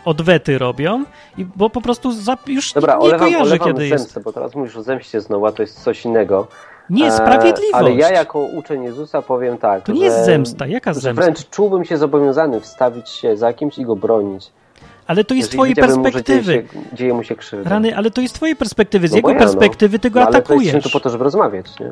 odwety robią, i, bo po prostu za, już Dobra, nie olewam, kojarzy, olewam kiedy zemstę, jest. bo teraz mówisz o zemście znowu, a to jest coś innego. Niesprawiedliwość. E, ale ja jako uczeń Jezusa powiem tak, To nie że, jest zemsta, jaka zemsta? wręcz czułbym się zobowiązany wstawić się za kimś i go bronić. Ale to jest z Jeżeli twojej widziałbym mu, perspektywy. Dzieje, się, dzieje mu się krzywda. Rany, ale to jest z twojej perspektywy. Z No jego ja, no. perspektywy ty go no, ale atakujesz. to jest tu po to, żeby rozmawiać, nie?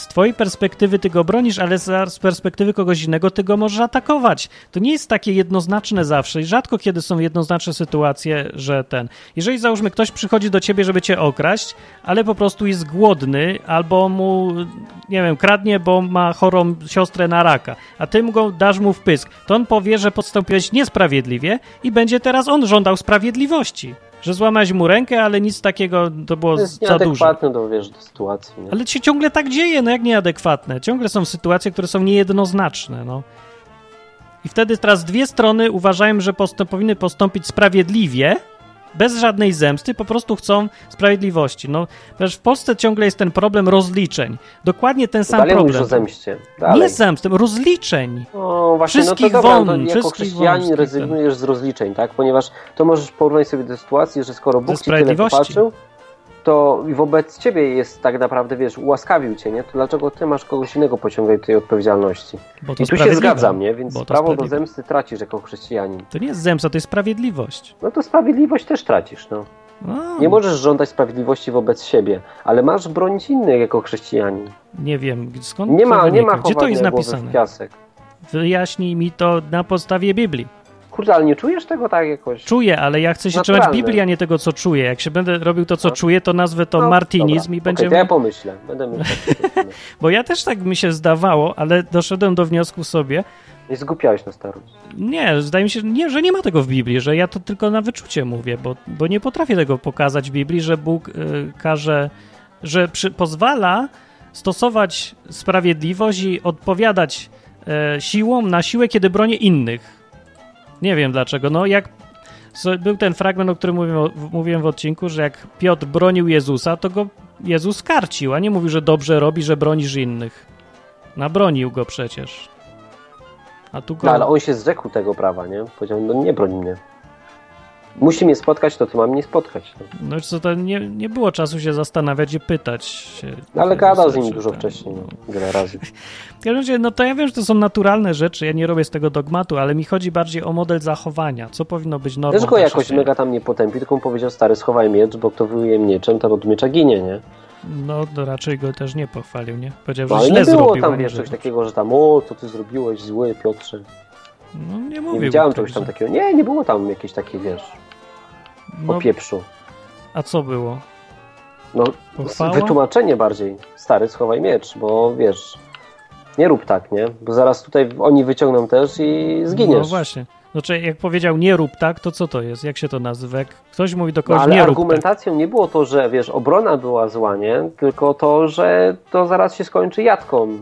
Z twojej perspektywy ty go bronisz, ale z perspektywy kogoś innego ty go możesz atakować. To nie jest takie jednoznaczne zawsze i rzadko kiedy są jednoznaczne sytuacje, że ten. Jeżeli załóżmy ktoś przychodzi do ciebie, żeby cię okraść, ale po prostu jest głodny albo mu, nie wiem, kradnie, bo ma chorą siostrę na raka, a ty mu go dasz mu w pysk, to on powie, że postąpiłeś niesprawiedliwie i będzie teraz on żądał sprawiedliwości. Że złamałeś mu rękę, ale nic takiego to było To jest za dużo. nieadekwatne do, wiesz, do sytuacji. Nie? Ale się ciągle tak dzieje, no jak nieadekwatne. Ciągle są sytuacje, które są niejednoznaczne, no. I wtedy teraz dwie strony uważają, że postąp, powinny postąpić sprawiedliwie, bez żadnej zemsty, po prostu chcą sprawiedliwości. No, przecież w Polsce ciągle jest ten problem rozliczeń. Dokładnie ten sam Dalej problem. mówisz o zemście. Dalej. Nie zemsty, rozliczeń. No właśnie, Wszystkich no to dobra, won, to jako chrześcijanin rezygnujesz z rozliczeń, tak? Ponieważ to możesz porównać sobie do sytuacji, że skoro Bóg ci tyle popatrzył, to wobec ciebie jest tak naprawdę, wiesz, ułaskawił cię, nie? To dlaczego ty masz kogoś innego pociągać tej odpowiedzialności? Bo to I tu się zgadzam, nie? Więc prawo do zemsty tracisz jako chrześcijanin. To nie jest zemsta, to jest sprawiedliwość. No to sprawiedliwość też tracisz, no. No, Nie możesz żądać sprawiedliwości wobec siebie, ale masz bronić innych jako chrześcijanin. nie wiem, skąd Nie ma, nie ma Gdzie to jest głowy w napisane? piasek. Wyjaśnij mi to na podstawie Biblii. Kurde, ale nie czujesz tego tak jakoś? Czuję, ale ja chcę się trzymać Biblii, a nie tego, co czuję. Jak się będę robił to, co No. czuję, to nazwę to No, martynizm dobra. i będziemy... to ja pomyślę. Będę myślał. Bo ja też tak mi się zdawało, ale doszedłem do wniosku sobie, Nie zgłupiałeś na starość. nie, zdaje mi się, nie, że nie ma tego w Biblii, że ja to tylko na wyczucie mówię, bo, bo nie potrafię tego pokazać w Biblii, że Bóg y, każe, że przy, pozwala stosować sprawiedliwość i odpowiadać e, siłą na siłę, kiedy bronię innych. Nie wiem dlaczego. No jak był ten fragment, o którym mówiłem, mówiłem w odcinku, że jak Piotr bronił Jezusa, to go Jezus karcił, a nie mówił, że dobrze robi, że bronisz innych. Nabronił go przecież. A tu go... No ale on się zrzekł tego prawa, nie? Powiedział, no nie broń mnie. Musi mnie spotkać, to ty mam mnie spotkać. No. No co to nie, nie było czasu się zastanawiać i pytać się. No, ale gadał z nim dużo ten, wcześniej, no. no. wiele razy. W każdym razie, no to ja wiem, że to są naturalne rzeczy, ja nie robię z tego dogmatu, ale mi chodzi bardziej o model zachowania. Co powinno być normą? Też go jakoś mega tam nie potępił, tylko mu powiedział, stary, schowaj miecz, bo kto wyjuje mieczem, to od miecza ginie, nie? No to raczej go też nie pochwalił, nie? Powiedział, No że ale źle nie było zrobił. tam, wiesz, coś takiego, że tam, o, co ty zrobiłeś, zły Piotrze. No nie mówił. Nie widziałem ktoś, czegoś tam takiego. Nie, nie było tam jakieś takie, wiesz, No, o pieprzu. a co było? No, wytłumaczenie bardziej. Stary, schowaj miecz, bo wiesz, nie rób tak, nie? Bo zaraz tutaj oni wyciągną też i zginiesz. No właśnie. Znaczy, jak powiedział nie rób tak, to co to jest? Jak się to nazywa? Jak ktoś mówi do No, kogoś ale nie rób tak. argumentacją nie było to, że wiesz, obrona była zła, nie? Tylko to, że to zaraz się skończy jatką.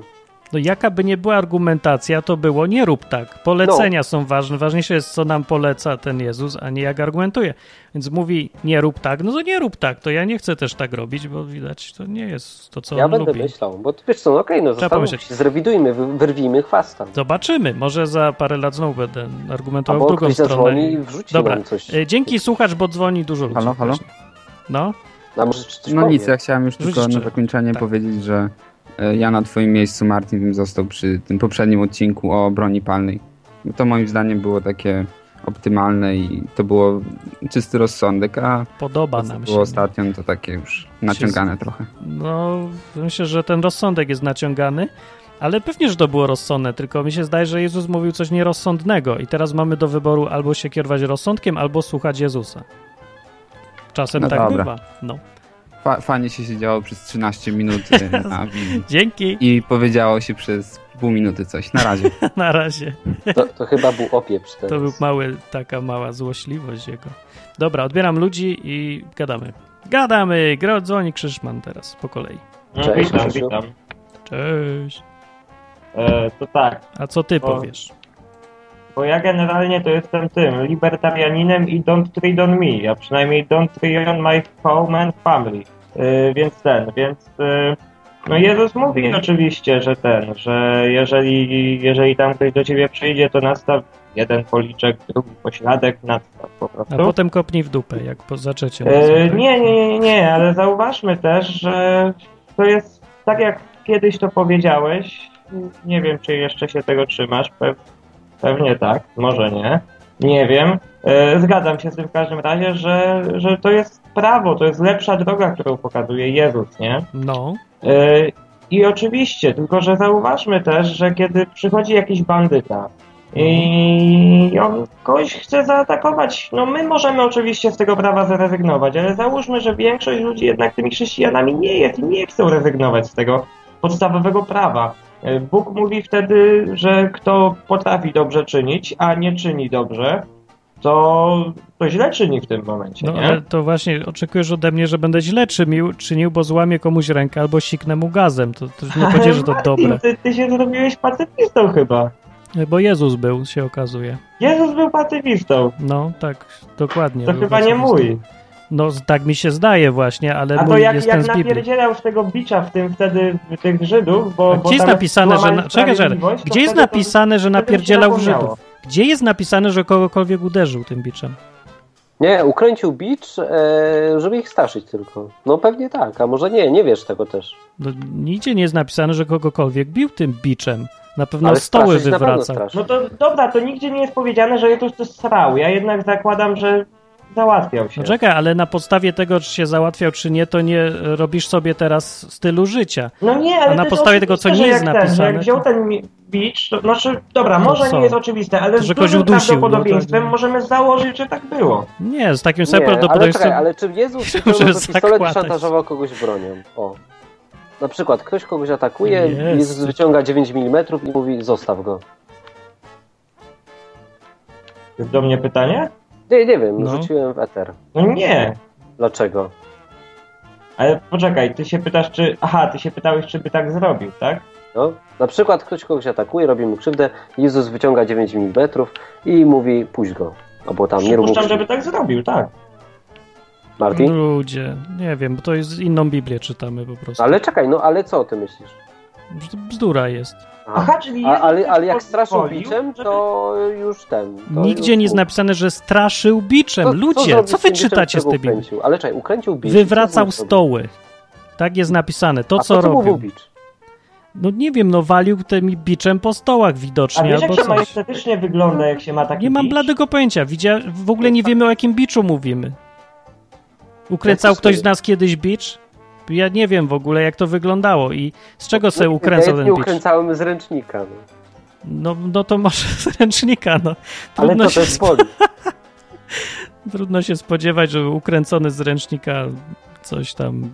No jaka by nie była argumentacja, to było nie rób tak. Polecenia są ważne. Ważniejsze jest, co nam poleca ten Jezus, a nie jak argumentuje. Więc mówi nie rób tak, no to nie rób tak. To ja nie chcę też tak robić, bo widać, to nie jest to, co ja on będę lubi. myślał, bo wiesz co, no okej, no zastanówmy pomyśleć. się, zrewidujmy, wy- wyrwijmy chwasta. Zobaczymy. Może za parę lat znowu będę argumentował w drugą stronę. i wrzuci Dobra. nam coś. E, Dzięki słuchacz, bo dzwoni dużo ludzi. Halo, halo? właśnie. No, A może coś No powie? nic, ja chciałem już tylko na zakończenie tak. powiedzieć, że ja na twoim miejscu, Martin, bym został przy tym poprzednim odcinku o broni palnej. To moim zdaniem było takie optymalne i to było czysty rozsądek, a podoba to, nam się. było ostatnio, to takie już naciągane trochę. No, myślę, że ten rozsądek jest naciągany, ale pewnie, że to było rozsądne, tylko mi się zdaje, że Jezus mówił coś nierozsądnego i teraz mamy do wyboru albo się kierować rozsądkiem, albo słuchać Jezusa. Czasem No tak dobra. bywa. No. Fa fajnie się siedziało przez 13 minut e, na Dzięki, i powiedziało się przez pół minuty coś. Na razie. na razie. To, to chyba był opieprz teraz. To był mały, taka mała złośliwość jego. Dobra, odbieram ludzi i gadamy. Gadamy! Gra dzwoni Krzyszman teraz, po kolei. No, Cześć, witam. Cześć. E, to tak, A co ty O. powiesz? Bo ja generalnie to jestem tym, libertarianinem i don't tread on me, a przynajmniej don't tread on my home and family. Y, więc ten, więc y, no Jezus mówi oczywiście, że ten, że jeżeli, jeżeli tam ktoś do ciebie przyjdzie, to nastaw jeden policzek, drugi pośladek, nastaw po A prostu. potem kopnij w dupę, jak po zaczecie. E, nie, nie, nie, nie, ale zauważmy też, że to jest tak jak kiedyś to powiedziałeś. Nie wiem, czy jeszcze się tego trzymasz. Pe pewnie tak, może nie. Nie wiem. E, zgadzam się z tym w każdym razie, że, że to jest prawo, to jest lepsza droga, którą pokazuje Jezus, nie? No, E, I oczywiście, tylko że zauważmy też, że kiedy przychodzi jakiś bandyta i on kogoś chce zaatakować, no my możemy oczywiście z tego prawa zrezygnować, ale załóżmy, że większość ludzi jednak tymi chrześcijanami nie jest i nie chcą rezygnować z tego podstawowego prawa. E, Bóg mówi wtedy, że kto potrafi dobrze czynić, a nie czyni dobrze, to, to źle czyni w tym momencie, no nie? ale to właśnie oczekujesz ode mnie, że będę źle czynił, czynił, bo złamię komuś rękę albo siknę mu gazem. To, to nie powiedzieć, że to Martin, dobre. Ty, ty się zrobiłeś pacyfistą chyba. Bo Jezus był, się okazuje. Jezus był pacyfistą. No, tak, dokładnie. To chyba nie pacyfistą. mój. No, tak mi się zdaje właśnie, ale A to mój jak, jest jak ten z Biblii. napierdzielał z tego bicza w tym wtedy w tych Żydów, bo, A bo gdzie jest napisane, że... Na... Czekaj, to Gdzie jest wtedy to- napisane, że napierdzielał. Żydów? Gdzie jest napisane, że kogokolwiek uderzył tym biczem? Nie, ukręcił bicz, e, żeby ich straszyć tylko. No pewnie tak, a może nie, nie wiesz tego też. No, nigdzie nie jest napisane, że kogokolwiek bił tym biczem. Na pewno Ale stoły wywracał. No to dobra, to nigdzie nie jest powiedziane, że Jezus to srał. Ja jednak zakładam, że załatwiał się. No czekaj, ale na podstawie tego, czy się załatwiał, czy nie, to nie robisz sobie teraz stylu życia. No nie, ale A na podstawie tego, co nie jest jak ten, napisane, Jak wziął ten bicz, to znaczy, dobra, To może co? nie jest oczywiste, ale To, z dużym udusił, no to- prawdopodobieństwem możemy założyć, że tak było. Nie, z takim Nie, samym ale prawdopodobieństwem. czekaj, ale czy Jezus Że wyciągnął to pistolet i szantażował kogoś bronią? O. Na przykład ktoś kogoś atakuje, Jest. Jezus wyciąga 9 mm i mówi zostaw go. Jest do mnie pytanie? Nie, nie wiem, No. rzuciłem w eter. No nie. Dlaczego? Ale poczekaj, ty się pytasz, czy... Aha, ty się pytałeś, czy by tak zrobił, tak? No, na przykład ktoś kogoś atakuje, robi mu krzywdę, Jezus wyciąga 9 mm i mówi puść go. Albo tam nie rób Przypuszczam, żeby tak zrobił, tak. Martin? Ludzie, nie wiem, bo to jest inną Biblię czytamy po prostu. Ale czekaj, no ale co ty myślisz? Bzdura jest. Aha. Aha, czyli A, ale, ale jak straszył biczem, żeby- to już ten. To Nigdzie już nie jest napisane, że straszył biczem. Co- co Ludzie, co z wy czytacie z tej Biblii? Ale czekaj, ukręcił bicz. Wywracał Co stoły. Tak jest napisane. To, A co co robił. bicz? No nie wiem, no walił tym biczem po stołach A widocznie wiesz, jak albo się coś. majestatycznie wygląda, jak się ma taki Nie mam bicz? bladego pojęcia. Widzia... W ogóle nie wiemy, o jakim biczu mówimy. Ukręcał Jak to ktoś z nas kiedyś bicz? Ja nie wiem w ogóle, jak to wyglądało i z czego sobie No, ukręcał ja ten nie bicz. ukręcałem z ręcznika. No. No, no to może z ręcznika, no. Ale Trudno to się, też boli. Trudno się spodziewać, że ukręcony z ręcznika coś tam...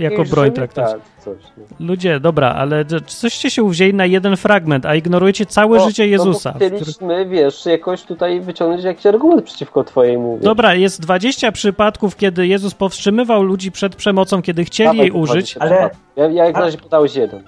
Jako broń traktować. Coś, no. Ludzie, dobra, ale coście się uwzięli na jeden fragment, a ignorujecie całe No, życie Jezusa. No, bo który- chcieliśmy, wiesz, jakoś tutaj wyciągnąć jakiś argument przeciwko twojej mowie. Dobra, jest 20 przypadków, kiedy Jezus powstrzymywał ludzi przed przemocą, kiedy chcieli Dawaj jej użyć. 20 Ale-. Ja, ja jak na razie podałeś jeden.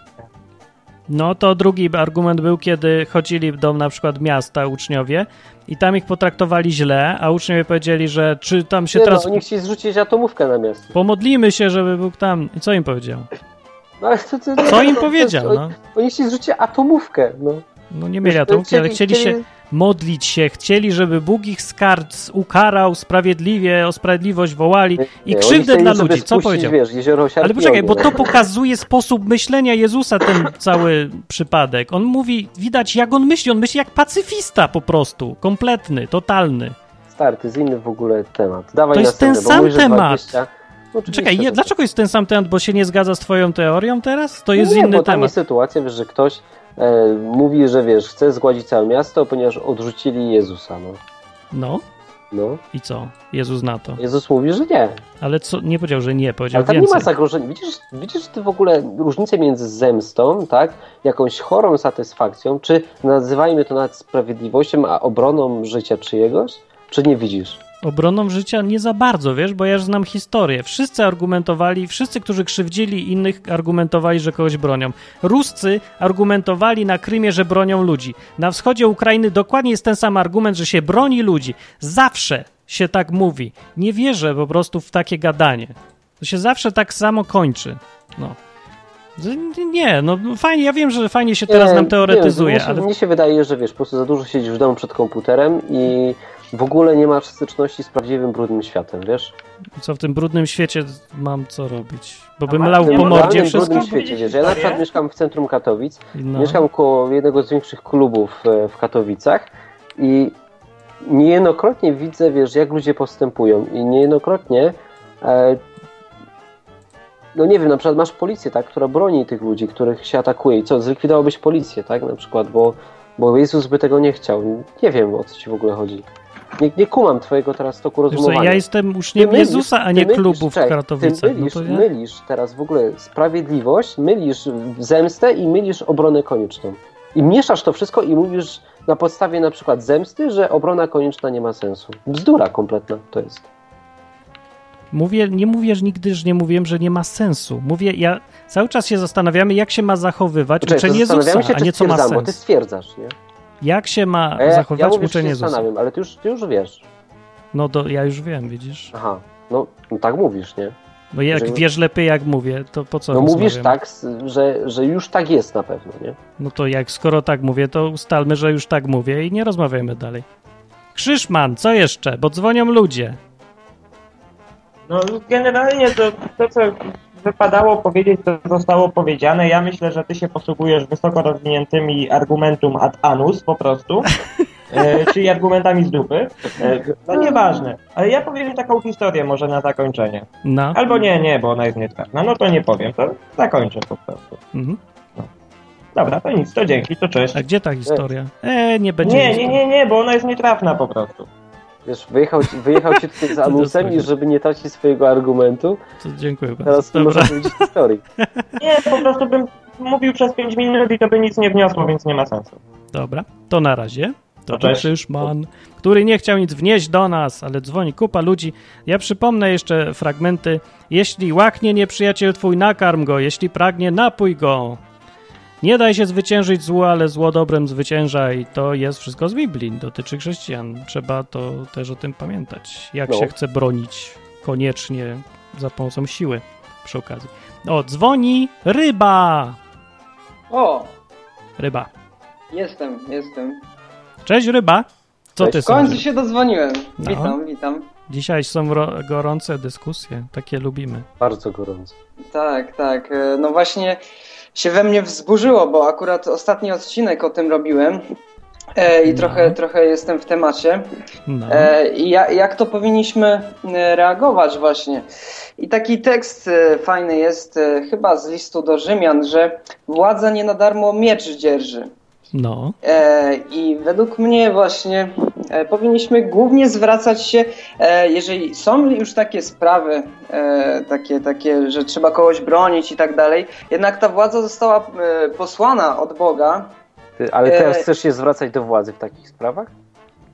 No to drugi argument był, kiedy chodzili do na przykład miasta uczniowie i tam ich potraktowali źle, a uczniowie powiedzieli, że czy tam się Nie, teraz... no, oni chcieli zrzucić atomówkę na miasto. Pomodlimy się, żeby Bóg tam... I co im powiedział? No, ale to, to, Co im to- powiedział, to- no? Oni chcieli zrzucić atomówkę, no. No nie mieli atomki, ale chcieli się modlić się, chcieli, żeby Bóg ich skarc ukarał sprawiedliwie, o sprawiedliwość wołali i Nie, krzywdę dla ludzi. Co powiedział? wiesz, Ale poczekaj, bo to pokazuje sposób myślenia Jezusa, ten cały przypadek. On mówi, widać jak on myśli, on myśli jak pacyfista po prostu, kompletny, totalny. Stary, to jest inny w ogóle temat. Dawaj To jest ten sam mówisz, temat. 20. No, Czekaj, je, dlaczego jest ten sam temat, bo się nie zgadza z twoją teorią teraz? To jest nie, inny bo tam temat. jest sytuacja, wiesz, że ktoś mówi, że wiesz, chce zgładzić całe miasto, ponieważ odrzucili Jezusa, no. No no. i co? Jezus na to. Jezus mówi, że nie. Ale co, nie powiedział, że nie, powiedział Ale tam więcej. nie ma zagrożenia. Widzisz, widzisz ty w ogóle różnicę między zemstą, tak, jakąś chorą satysfakcją, czy nazywajmy to nawet sprawiedliwością, a obroną życia czyjegoś? Czy nie widzisz? Obroną życia nie za bardzo, wiesz, bo ja już znam historię. Wszyscy argumentowali, wszyscy, którzy krzywdzili innych, argumentowali, że kogoś bronią. Ruscy argumentowali na Krymie, że bronią ludzi. Na wschodzie Ukrainy dokładnie jest ten sam argument, że się broni ludzi. Zawsze się tak mówi. Nie wierzę po prostu w takie gadanie. To się zawsze tak samo kończy. No. Nie, no fajnie, ja wiem, że fajnie się teraz Nie, nam nie teoretyzuje, się, ale mnie się wydaje, że wiesz, po prostu za dużo siedzisz w domu przed komputerem i w ogóle nie masz styczności z prawdziwym, brudnym światem, wiesz? co w tym brudnym świecie mam co robić? Bo bym lał po mordzie wszystko? brudnym świecie, wiesz? Ja na przykład mieszkam w centrum Katowic, No. mieszkam koło jednego z większych klubów e, w Katowicach i niejednokrotnie widzę, wiesz, jak ludzie postępują i niejednokrotnie e, no nie wiem, na przykład masz policję, tak, która broni tych ludzi, których się atakuje i co, zlikwidowałbyś policję, tak, na przykład, bo, bo Jezus by tego nie chciał. Nie wiem, o co ci w ogóle chodzi. Nie, nie kumam twojego teraz toku co, rozumowania. ja jestem uczniem mylisz- Jezusa, a nie mylisz- klubów w czekaj, Katowicach. Ty mylisz, no ja... mylisz teraz w ogóle sprawiedliwość, mylisz zemstę i mylisz obronę konieczną. I mieszasz to wszystko i mówisz na podstawie na przykład zemsty, że obrona konieczna nie ma sensu. Bzdura kompletna to jest. Mówię, nie mówię że nigdy, że nie mówiłem, że nie ma sensu. Mówię, ja cały czas się zastanawiamy, jak się ma zachowywać uczeń to Jezusa, się, a nie co ma bo ty sens. stwierdzasz, nie? Jak się ma A ja, ja zachowywać uczeń się Jezusa? zastanawiam, ale ty już, ty już wiesz. No to ja już wiem, widzisz. Aha, no, no tak mówisz, nie? No jak Że- wiesz lepiej jak mówię, to po co No mówisz tak, że, że już tak jest na pewno, nie? No to jak skoro tak mówię, to ustalmy, że już tak mówię i nie rozmawiajmy dalej. Krzyszman, co jeszcze? Bo dzwonią ludzie. No generalnie to, to co wypadało powiedzieć, to zostało powiedziane. Ja myślę, że ty się posługujesz wysoko rozwiniętymi argumentum ad anus po prostu, e, czyli argumentami z dupy. E, no nieważne, ale ja powiem taką historię może na zakończenie. No. Albo nie, nie, bo ona jest nietrafna. No to nie powiem, to zakończę po prostu. Mhm. Dobra, to nic, to dzięki, to cześć. A gdzie ta historia? E, nie będzie Nie, nie, nie, nie, bo ona jest nietrafna po prostu. Wiesz, wyjechał, ci- wyjechał ci tutaj z anusem i żeby nie tracić swojego argumentu, To dziękuję bardzo. teraz nie Dobra. można powiedzieć historii. Nie, po prostu bym mówił przez 5 minut i to by nic nie wniosło, więc nie ma sensu. Dobra, to na razie. To No był. Krzyszman, który nie chciał nic wnieść do nas, ale dzwoni kupa ludzi. Ja przypomnę jeszcze fragmenty. Jeśli łaknie nieprzyjaciel twój, nakarm go. Jeśli pragnie, napój go. Nie daj się zwyciężyć złu, ale zło dobrem zwyciężaj. To jest wszystko z Biblii, dotyczy chrześcijan. Trzeba to też o tym pamiętać. Jak No. się chce bronić koniecznie za pomocą siły przy okazji. O, dzwoni ryba. O, Ryba. jestem, jestem. Cześć ryba. Co Cześć. ty W końcu sądzisz? się dodzwoniłem. No. Witam, witam. Dzisiaj są gorące dyskusje, takie lubimy. Bardzo gorąco. Tak, tak. e, No właśnie się we mnie wzburzyło, bo akurat ostatni odcinek o tym robiłem. E, I No. trochę, trochę jestem w temacie. No. E, I ja, jak to powinniśmy e, reagować właśnie. I taki tekst e, fajny jest e, chyba z listu do Rzymian, że władza nie na darmo miecz dzierży. No, E, I według mnie właśnie powinniśmy głównie zwracać się, e, jeżeli są już takie sprawy, e, takie, takie, że trzeba kogoś bronić i tak dalej, jednak ta władza została e, posłana od Boga. Ty, ale teraz E, chcesz się zwracać do władzy w takich sprawach?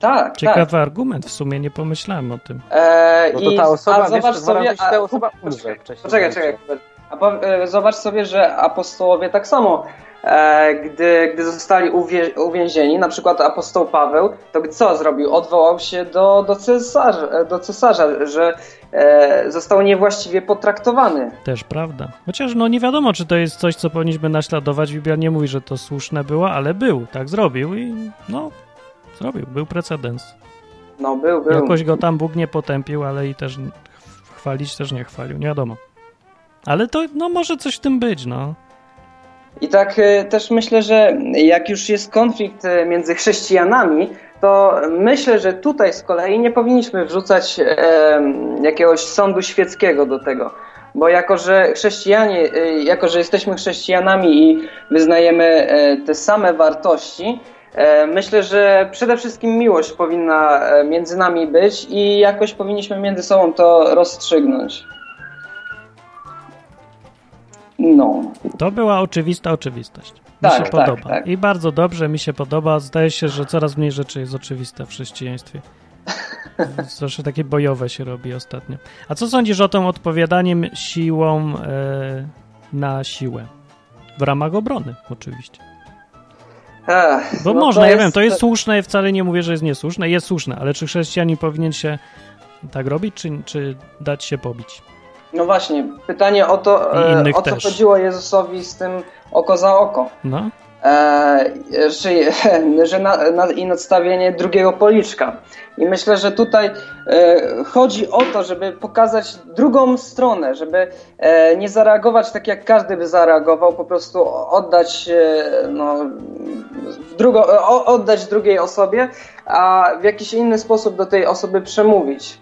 Tak, tak. ciekawy argument, w sumie nie pomyślałem o tym. E, No to ta osoba, a wiesz, zobacz razy sobie, się ta a- osoba umrze wcześniej. Poczekaj, czekaj. A po, e, zobacz sobie, że apostołowie tak samo, e, gdy, gdy zostali uwięzieni, na przykład apostoł Paweł, to co zrobił? Odwołał się do, do, cesarza, e, do cesarza, że e, został niewłaściwie potraktowany. Też prawda. Chociaż no nie wiadomo, czy to jest coś, co powinniśmy naśladować. Biblia nie mówi, że to słuszne było, ale był, tak zrobił i no, zrobił, był precedens. No, był, był. Jakoś go tam Bóg nie potępił, ale i też chwalić też nie chwalił, nie wiadomo. Ale to, no może coś w tym być, no. I tak e, też myślę, że jak już jest konflikt e, między chrześcijanami, to myślę, że tutaj z kolei nie powinniśmy wrzucać e, jakiegoś sądu świeckiego do tego. Bo jako, że chrześcijanie, jako, że jesteśmy chrześcijanami i wyznajemy te same wartości, myślę, że przede wszystkim miłość powinna między nami być i jakoś powinniśmy między sobą to rozstrzygnąć. No. To była oczywista oczywistość. Mi Tak, się tak, podoba. tak. I bardzo dobrze mi się podoba. Zdaje się, że coraz mniej rzeczy jest oczywiste w chrześcijaństwie. Zawsze takie bojowe się robi ostatnio. A co sądzisz o tym odpowiadaniem siłą e, na siłę? W ramach obrony, oczywiście. Ech, Bo no można, to ja wiem, to jest słuszne, wcale nie mówię, że jest niesłuszne, jest słuszne, ale czy chrześcijanin powinien się tak robić, czy, czy dać się pobić? No właśnie, pytanie o to, e, o co też. chodziło Jezusowi z tym oko za oko. No, E, że, że na, na, i nadstawienie drugiego policzka. I myślę, że tutaj e, chodzi o to, żeby pokazać drugą stronę, żeby e, nie zareagować tak, jak każdy by zareagował, po prostu oddać, e, no, drugo, o, oddać drugiej osobie, a w jakiś inny sposób do tej osoby przemówić.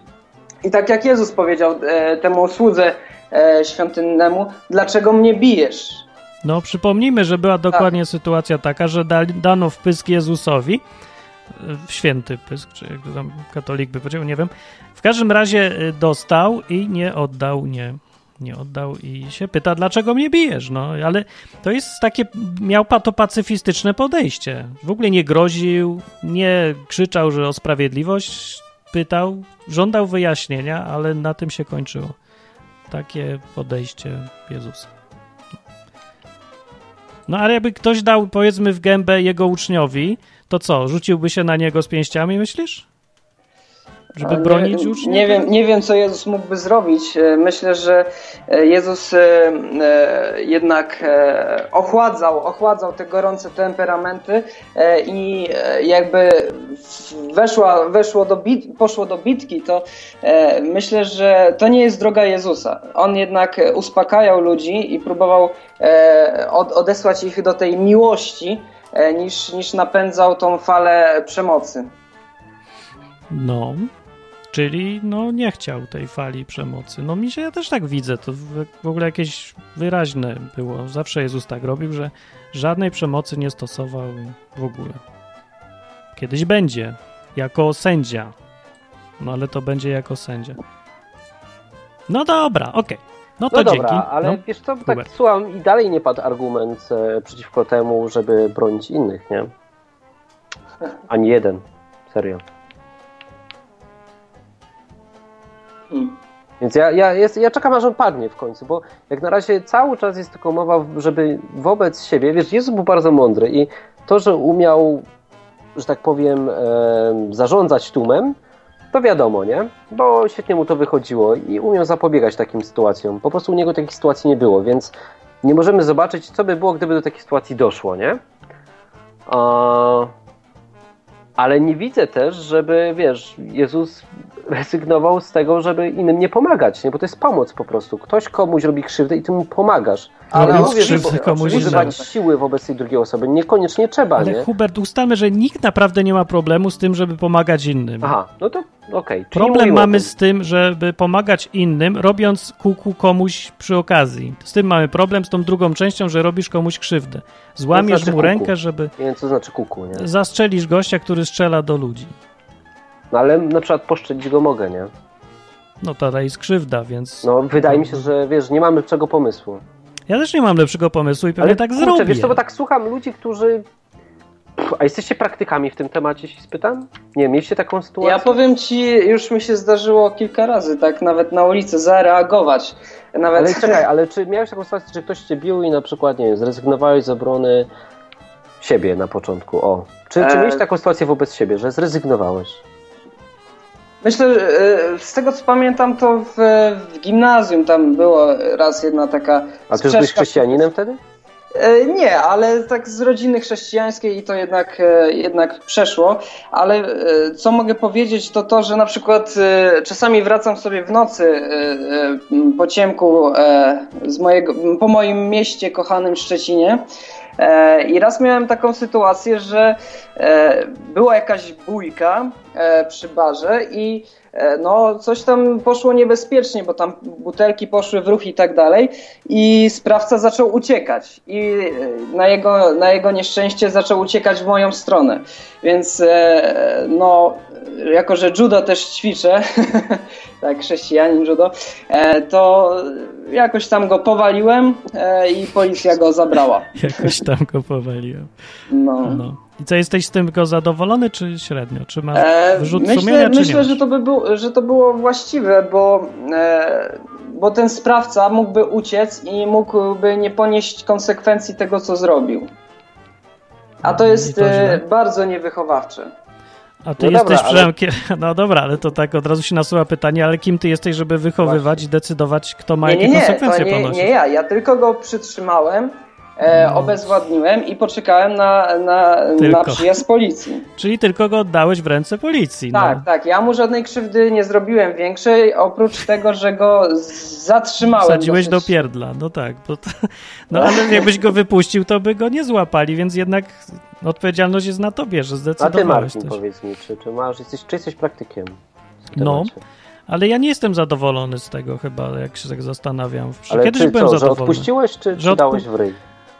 I tak jak Jezus powiedział e, temu słudze e, świątynnemu, dlaczego mnie bijesz? no przypomnijmy, że była dokładnie sytuacja taka, że dali, dano wpysk Jezusowi, w święty pysk, czy jak tam katolik by powiedział, nie wiem. W każdym razie y, dostał i nie oddał, nie, nie oddał i się pyta, dlaczego mnie bijesz, no, ale to jest takie, miał to pacyfistyczne podejście. W ogóle nie groził, nie krzyczał, że o sprawiedliwość, pytał, żądał wyjaśnienia, ale na tym się kończyło. Takie podejście Jezusa. No ale jakby ktoś dał, powiedzmy, w gębę jego uczniowi, to co, rzuciłby się na niego z pięściami, myślisz? Żeby Nie- bronić uczniów? Nie wiem, nie wiem, co Jezus mógłby zrobić. E, Myślę, że e, Jezus e, jednak ochładzał, ochładzał te gorące temperamenty i jakby weszła, weszło do bit, poszło do bitki, to myślę, że to nie jest droga Jezusa. On jednak uspokajał ludzi i próbował od, odesłać ich do tej miłości, niż, niż napędzał tą falę przemocy. No, czyli no nie chciał tej fali przemocy. No mi się, ja też tak widzę, to w, w ogóle jakieś wyraźne było. Zawsze Jezus tak robił, że żadnej przemocy nie stosował w ogóle. Kiedyś będzie, jako sędzia. No ale to będzie jako sędzia. No dobra, okej. No to No dzięki. dobra, ale no. wiesz co, tak słucham i dalej nie padł argument e, przeciwko temu, żeby bronić innych, nie? Ani jeden. Serio. Więc ja, ja, jest, ja czekam, aż on padnie w końcu, bo jak na razie cały czas jest tylko mowa, żeby wobec siebie, wiesz, Jezus był bardzo mądry i to, że umiał, że tak powiem, e, zarządzać tłumem, to wiadomo, nie? Bo świetnie mu to wychodziło i umiał zapobiegać takim sytuacjom. Po prostu u niego takich sytuacji nie było, więc nie możemy zobaczyć, co by było, gdyby do takiej sytuacji doszło, nie? A, ale nie widzę też, żeby, wiesz, Jezus rezygnował z tego, żeby innym nie pomagać, nie? Bo to jest pomoc po prostu. Ktoś komuś robi krzywdę i ty mu pomagasz. Ale robić mówię, że komuś używać siły wobec tej drugiej osoby niekoniecznie trzeba, Ale nie? Hubert, ustalmy, że nikt naprawdę nie ma problemu z tym, żeby pomagać innym. Aha, no to okej. Czyli Problem mamy z tym, żeby pomagać innym, robiąc kuku komuś przy okazji. Z tym mamy problem z tą drugą częścią, że robisz komuś krzywdę. Złamiesz znaczy mu kuku? rękę, żeby Nie wiem, co znaczy kuku, nie? zastrzelisz gościa, który strzela do ludzi. No ale na przykład poszczelić go mogę, nie? No to jest krzywda, więc No wydaje mi się, że wiesz, nie mamy lepszego pomysłu. ja też nie mam lepszego pomysłu i pewnie Ale tak kurczę, zrobię. wiesz co, bo tak słucham ludzi, którzy... Pff, a jesteście praktykami w tym temacie, się spytam? Nie, mieliście taką sytuację? Ja powiem ci, już mi się zdarzyło kilka razy, tak nawet na ulicy zareagować. Nawet Ale czekaj, ale czy miałeś taką sytuację, że ktoś cię bił i na przykład, nie wiem, zrezygnowałeś z obrony siebie na początku, o. Czy, czy E. miałeś taką sytuację wobec siebie, że zrezygnowałeś? Myślę, że e, z tego co pamiętam, to w, w gimnazjum tam była raz jedna taka. A ty już byłeś chrześcijaninem wtedy? E, Nie, ale tak z rodziny chrześcijańskiej i to jednak, e, jednak przeszło. Ale co mogę powiedzieć, to to, że na przykład czasami wracam sobie w nocy po ciemku z mojego, po moim mieście kochanym Szczecinie. E, I raz miałem taką sytuację, że e, była jakaś bójka e, przy barze i no, coś tam poszło niebezpiecznie, bo tam butelki poszły w ruch i tak dalej. I sprawca zaczął uciekać. I e, na jego, na jego nieszczęście zaczął uciekać w moją stronę. Więc e, no, jako że judo też ćwiczę, tak, chrześcijanin judo, e, to jakoś tam go powaliłem e, i policja go zabrała. Jakoś tam go powaliłem. No. No. I co, jesteś z tym go zadowolony, czy średnio? Czy masz E, wyrzut myślę, sumienia, czy myślę nie? że, to by był, że to było właściwe, bo, e, bo ten sprawca mógłby uciec i mógłby nie ponieść konsekwencji tego, co zrobił. A to No, jest to e, bardzo niewychowawcze. A ty No jesteś dobra, ale-. No dobra, ale to tak od razu się nasuwa pytanie, ale kim ty jesteś, żeby wychowywać i decydować, kto ma Nie, nie, jakie nie, to konsekwencje nie, ponosić? nie ja. Ja tylko go przytrzymałem, e, No. obezwładniłem i poczekałem na, na, Tylko. na przyjazd policji. Czyli tylko go oddałeś w ręce policji. Tak, no. tak. Ja mu żadnej krzywdy nie zrobiłem większej, oprócz tego, że go zatrzymałem. Wsadziłeś do dosyć- pierdla, no tak. Bo to, no ale jakbyś go wypuścił, to by go nie złapali, więc jednak odpowiedzialność jest na tobie, że A ty zdecydowałeś coś. powiedz mi, czy, czy masz, jesteś, czy jesteś praktykiem? No? Ale ja nie jestem zadowolony z tego chyba, jak się tak zastanawiam. Ale Kiedyś czy byłem co, że zadowolony. odpuściłeś, czy, Że czy dałeś w ryj?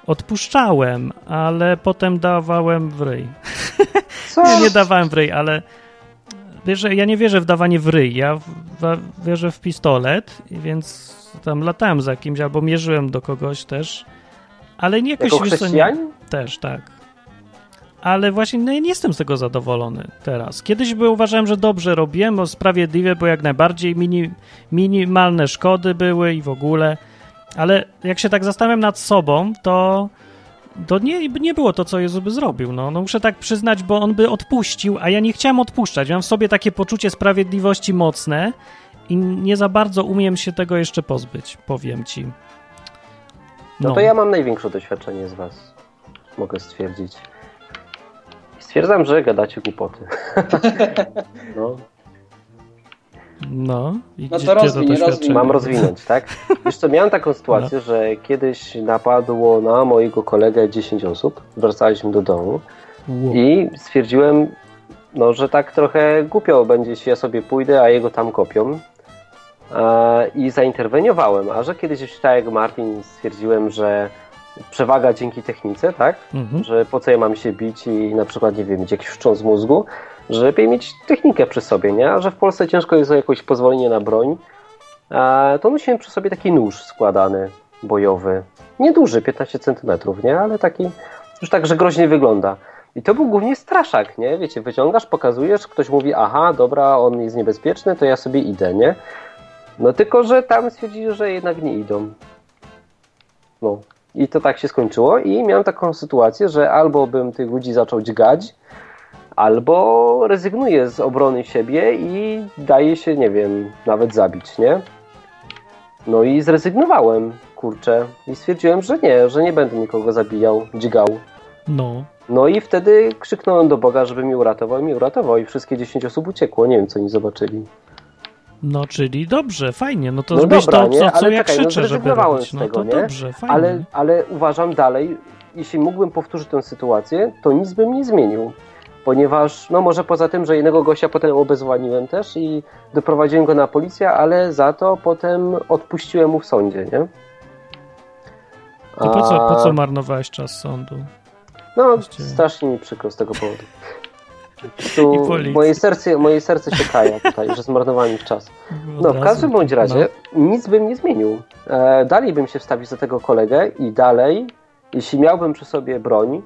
Odpuszczałem, ale potem dawałem w ryj. Co? Ja nie dawałem w ryj, ale wiesz, że ja nie wierzę w dawanie w ryj. Ja w, w, wierzę w pistolet, więc tam latałem za kimś albo mierzyłem do kogoś też. Ale nie jakoś Jako chrześcijanin? też, tak. Ale właśnie no, ja nie jestem z tego zadowolony teraz. Kiedyś by uważałem, że dobrze robiłem, bo sprawiedliwie, bo jak najbardziej mini, minimalne szkody były i w ogóle. Ale jak się tak zastanawiam nad sobą, to, to nie, nie było to, co Jezus by zrobił. No. no muszę tak przyznać, bo on by odpuścił, a ja nie chciałem odpuszczać. Mam w sobie takie poczucie sprawiedliwości mocne i nie za bardzo umiem się tego jeszcze pozbyć, powiem ci. No to ja mam największe doświadczenie z was. Mogę stwierdzić. Stwierdzam, że gadacie głupoty. no, No, i No to rozwiń, doświadczenie? rozwiń. mam rozwinąć, tak? Wiesz co, miałem taką sytuację, że kiedyś napadło na mojego kolegę 10 osób. Wracaliśmy do domu Ło. i stwierdziłem, no, że tak trochę głupio będzie, jeśli ja sobie pójdę, a jego tam kopią. E, I zainterweniowałem, a że kiedyś już tak jak Martin stwierdziłem, że przewaga dzięki technice, tak? Mhm. że po co ja mam się bić i na przykład, nie wiem, mieć jakiś wstrząs mózgu, że lepiej mieć technikę przy sobie, nie? A że w Polsce ciężko jest o jakieś pozwolenie na broń, to nosiłem przy sobie taki nóż składany, bojowy. Nieduży, 15 cm, nie? Ale taki już tak, że groźnie wygląda. I to był głównie straszak, nie? Wiecie, wyciągasz, pokazujesz, ktoś mówi, aha, dobra, on jest niebezpieczny, to ja sobie idę, nie? No tylko, że tam stwierdzili, że jednak nie idą. No. I to tak się skończyło i miałem taką sytuację, że albo bym tych ludzi zaczął dźgać, albo rezygnuję z obrony siebie i daję się, nie wiem, nawet zabić, nie? No i zrezygnowałem, kurczę, i stwierdziłem, że nie, że nie będę nikogo zabijał, dźgał. No, No i wtedy krzyknąłem do Boga, żeby mnie uratował i mnie uratował i wszystkie 10 osób uciekło. Nie wiem, co oni zobaczyli. no czyli dobrze, fajnie. No to No dobra, to, nie? co, co Ale jak czekaj, no krzyczę, żeby zrezygnowałem robić. z No tego, to nie? dobrze, fajnie. Ale, ale uważam dalej, jeśli mógłbym powtórzyć tę sytuację, to nic bym nie zmienił. Ponieważ, no może poza tym, że jednego gościa potem obezwładniłem też i doprowadziłem go na policję, ale za to potem odpuściłem mu w sądzie, nie? To po co, po A- co marnowałeś czas sądu? No, Właściwie. strasznie mi przykro z tego powodu. Tu moje serce, moje serce się kaja tutaj, że zmarnowałem ich czas. No, w każdym bądź razie nic bym nie zmienił. E, dalej bym się wstawił za tego kolegę i dalej, jeśli miałbym przy sobie broń,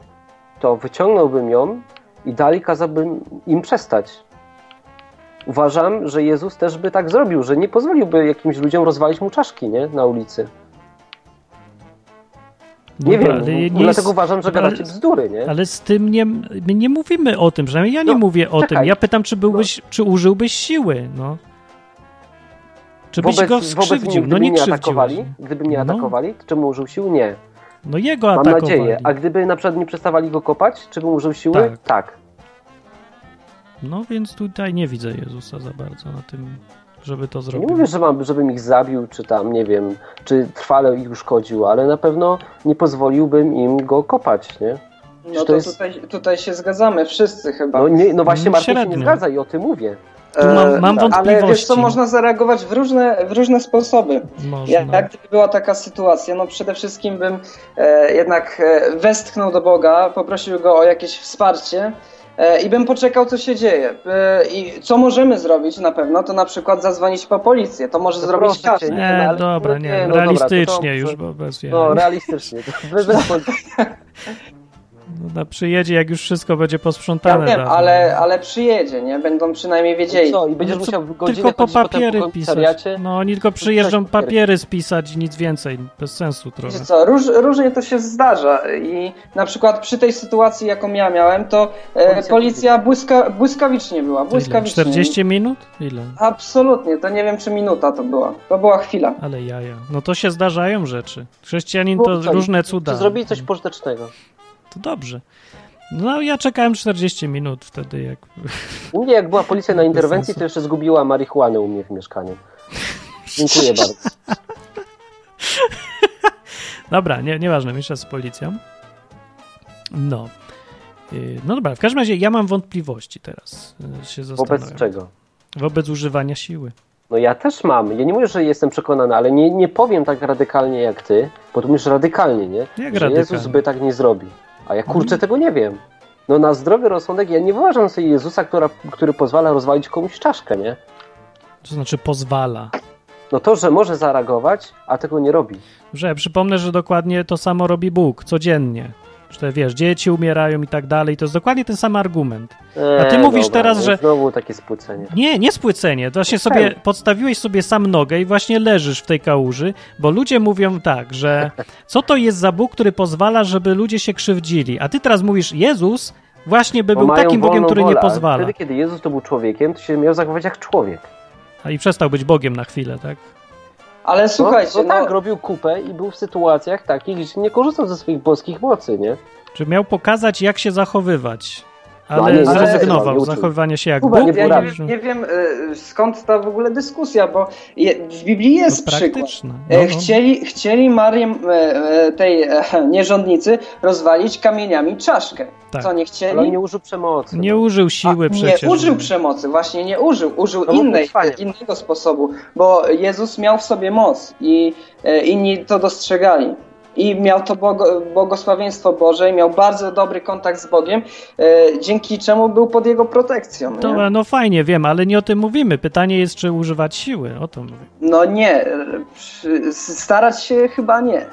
to wyciągnąłbym ją i dalej kazałbym im przestać. Uważam, że Jezus też by tak zrobił, że nie pozwoliłby jakimś ludziom rozwalić mu czaszki, nie? Na ulicy. No Nie dobra, wiem, ale nie dlatego jest- uważam, że gadacie ale- bzdury, nie? Ale z tym nie, my nie mówimy o tym, przynajmniej ja nie No, mówię o czekaj. tym. Ja pytam, czy byłbyś, czy użyłbyś siły, no. Czy byś go skrzywdził? mnie, No nie mnie atakowali, gdyby mnie No. atakowali, to czy bym użył sił? Nie. No jego Mam atakowali. nadzieję. A gdyby na przykład nie przestawali go kopać, czy bym użył siły? Tak. tak. No więc tutaj nie widzę Jezusa za bardzo na tym, żeby to Nie zrobić. mówię, że mam, żebym ich zabił, czy tam, nie wiem, czy trwale ich uszkodził, ale na pewno nie pozwoliłbym im go kopać, nie? No to to jest- tutaj, tutaj się zgadzamy wszyscy chyba. No, nie, no właśnie Mm, Martin się nie zgadza i o tym mówię. Mam- E, mam Ale wiesz co, wątpliwości. można zareagować w różne, w różne sposoby. Można. Jak, jak gdyby była taka sytuacja, no przede wszystkim bym e, jednak e, westchnął do Boga, poprosił Go o jakieś wsparcie e, i bym poczekał, co się dzieje. E, I co możemy zrobić na pewno, to na przykład zadzwonić po policję. To może No zrobić proszę każdy. nie, Nie, no, ale- dobra, no nie, nie, no dobra, realistycznie to to- już, bo bez No, realistycznie. To bez, bez, No No, przyjedzie, jak już wszystko będzie Ja posprzątane. wiem, dawno. ale, ale przyjedzie, nie? Będą przynajmniej wiedzieli. Co, i będziesz No co, musiał w godzinę tylko po papiery po pisać. No oni tylko przyjeżdżą papiery. spisać i nic więcej. Bez sensu trochę. Wiecie co, róż, różnie to się zdarza i na przykład przy tej sytuacji, jaką ja miałem, to e, Policja- policja błyska, błyskawicznie była, ile? błyskawicznie. 40 minut? Ile? Absolutnie, to nie wiem czy minuta to była, to była chwila. Ale jaja. No to się zdarzają rzeczy. Chrześcijanin No to co, różne Czy cuda. zrobili coś pożytecznego? To dobrze. No ja czekałem 40 minut wtedy, jak... U mnie jak była policja na interwencji, to jeszcze zgubiła marihuanę u mnie w mieszkaniu. Dziękuję bardzo. Dobra, nie, nieważne, miesza z policją. No. Yy, No dobra, w każdym razie ja mam wątpliwości teraz. yy, Się. Wobec czego? Wobec używania siły. No ja też mam. Ja nie mówię, że jestem przekonany, ale nie, nie powiem tak radykalnie jak ty, bo tu mówisz radykalnie, nie? Jak że radykalnie? Jezus by tak nie zrobił. A ja kurczę Mhm. tego nie wiem. No na zdrowy rozsądek ja nie wyobrażam sobie Jezusa, która, który pozwala rozwalić komuś czaszkę, nie? To znaczy pozwala. No to, że może zareagować, a tego nie robi. Że przypomnę, że dokładnie to samo robi Bóg codziennie. Że te, wiesz, dzieci umierają i tak dalej. To jest dokładnie ten sam argument. A ty Eee, mówisz dobra, teraz, no że- Znowu takie spłycenie. Nie, nie spłycenie. To właśnie sobie podstawiłeś sobie sam nogę i właśnie leżysz w tej kałuży, bo ludzie mówią tak, że co to jest za Bóg, który pozwala, żeby ludzie się krzywdzili? A ty teraz mówisz, Jezus właśnie by Bo był takim Bogiem, który nie wolę, ale pozwala. Wtedy, kiedy Jezus to był człowiekiem, to się miał zachować jak człowiek. A i przestał być Bogiem na chwilę, tak? Ale słuchajcie, no, no, no tak, robił kupę i był w sytuacjach takich, gdzie nie korzystał ze swoich boskich mocy, nie? Czy miał pokazać, jak się zachowywać, No, ale ale- ale- zrezygnował nie z uczył. zachowywania się jak Kuba, Bóg. nie ja nie, nie wiem y, skąd ta w ogóle dyskusja, bo je, w Biblii jest no, przykład. No, no. Chcieli, chcieli Marię, e, tej e, nierządnicy, rozwalić kamieniami czaszkę. Tak. Co nie Ale on chcieli? nie użył przemocy. Nie no. użył siły A, przecież. Nie użył przemocy, właśnie nie użył. Użył No innej, innego sposobu, bo Jezus miał w sobie moc i e, inni to dostrzegali. I miał to błogosławieństwo Boże, i miał bardzo dobry kontakt z Bogiem, e, dzięki czemu był pod jego protekcją. Nie? Dobra, no fajnie, wiem, ale nie o tym mówimy. Pytanie jest, czy używać siły. O to mówię. No nie, e, starać się chyba nie.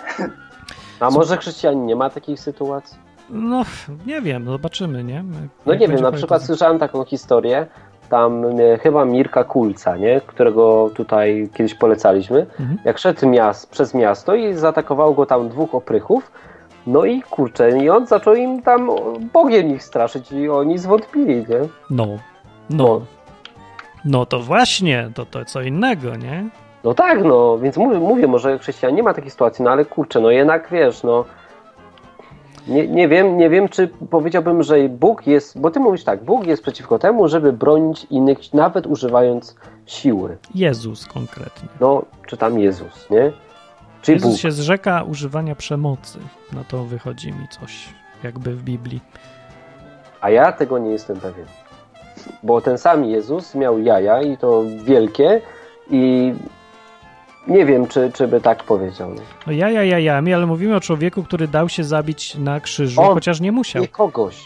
A może chrześcijanin nie ma takich sytuacji? No, nie wiem, zobaczymy, nie? Jak No nie wiem, na przykład słyszałem taką historię, tam e, chyba Mirka Kulca, nie? którego tutaj kiedyś polecaliśmy, Mhm. jak szedł miast, przez miasto i zaatakowało go tam dwóch oprychów, no i kurczę, i on zaczął im tam Bogiem ich straszyć i oni zwątpili, nie? No, no. No to właśnie, to, to co innego, nie? No tak, no, więc mówię, mówię może chrześcijan nie ma takiej sytuacji, no ale kurczę, no jednak wiesz, no nie, nie wiem, nie wiem, czy powiedziałbym, że Bóg jest, bo ty mówisz tak, Bóg jest przeciwko temu, żeby bronić innych, nawet używając siły. Jezus konkretnie. No, czy tam Jezus, nie? Czy Jezus Bóg. się zrzeka używania przemocy. Na to wychodzi mi coś, jakby w Biblii. A ja tego nie jestem pewien. Bo ten sam Jezus miał jaja i to wielkie i nie wiem, czy, czy by tak powiedział. nie? No ja, ja, ja, ja, ale mówimy o człowieku, który dał się zabić na krzyżu, On. chociaż nie musiał. Nie kogoś.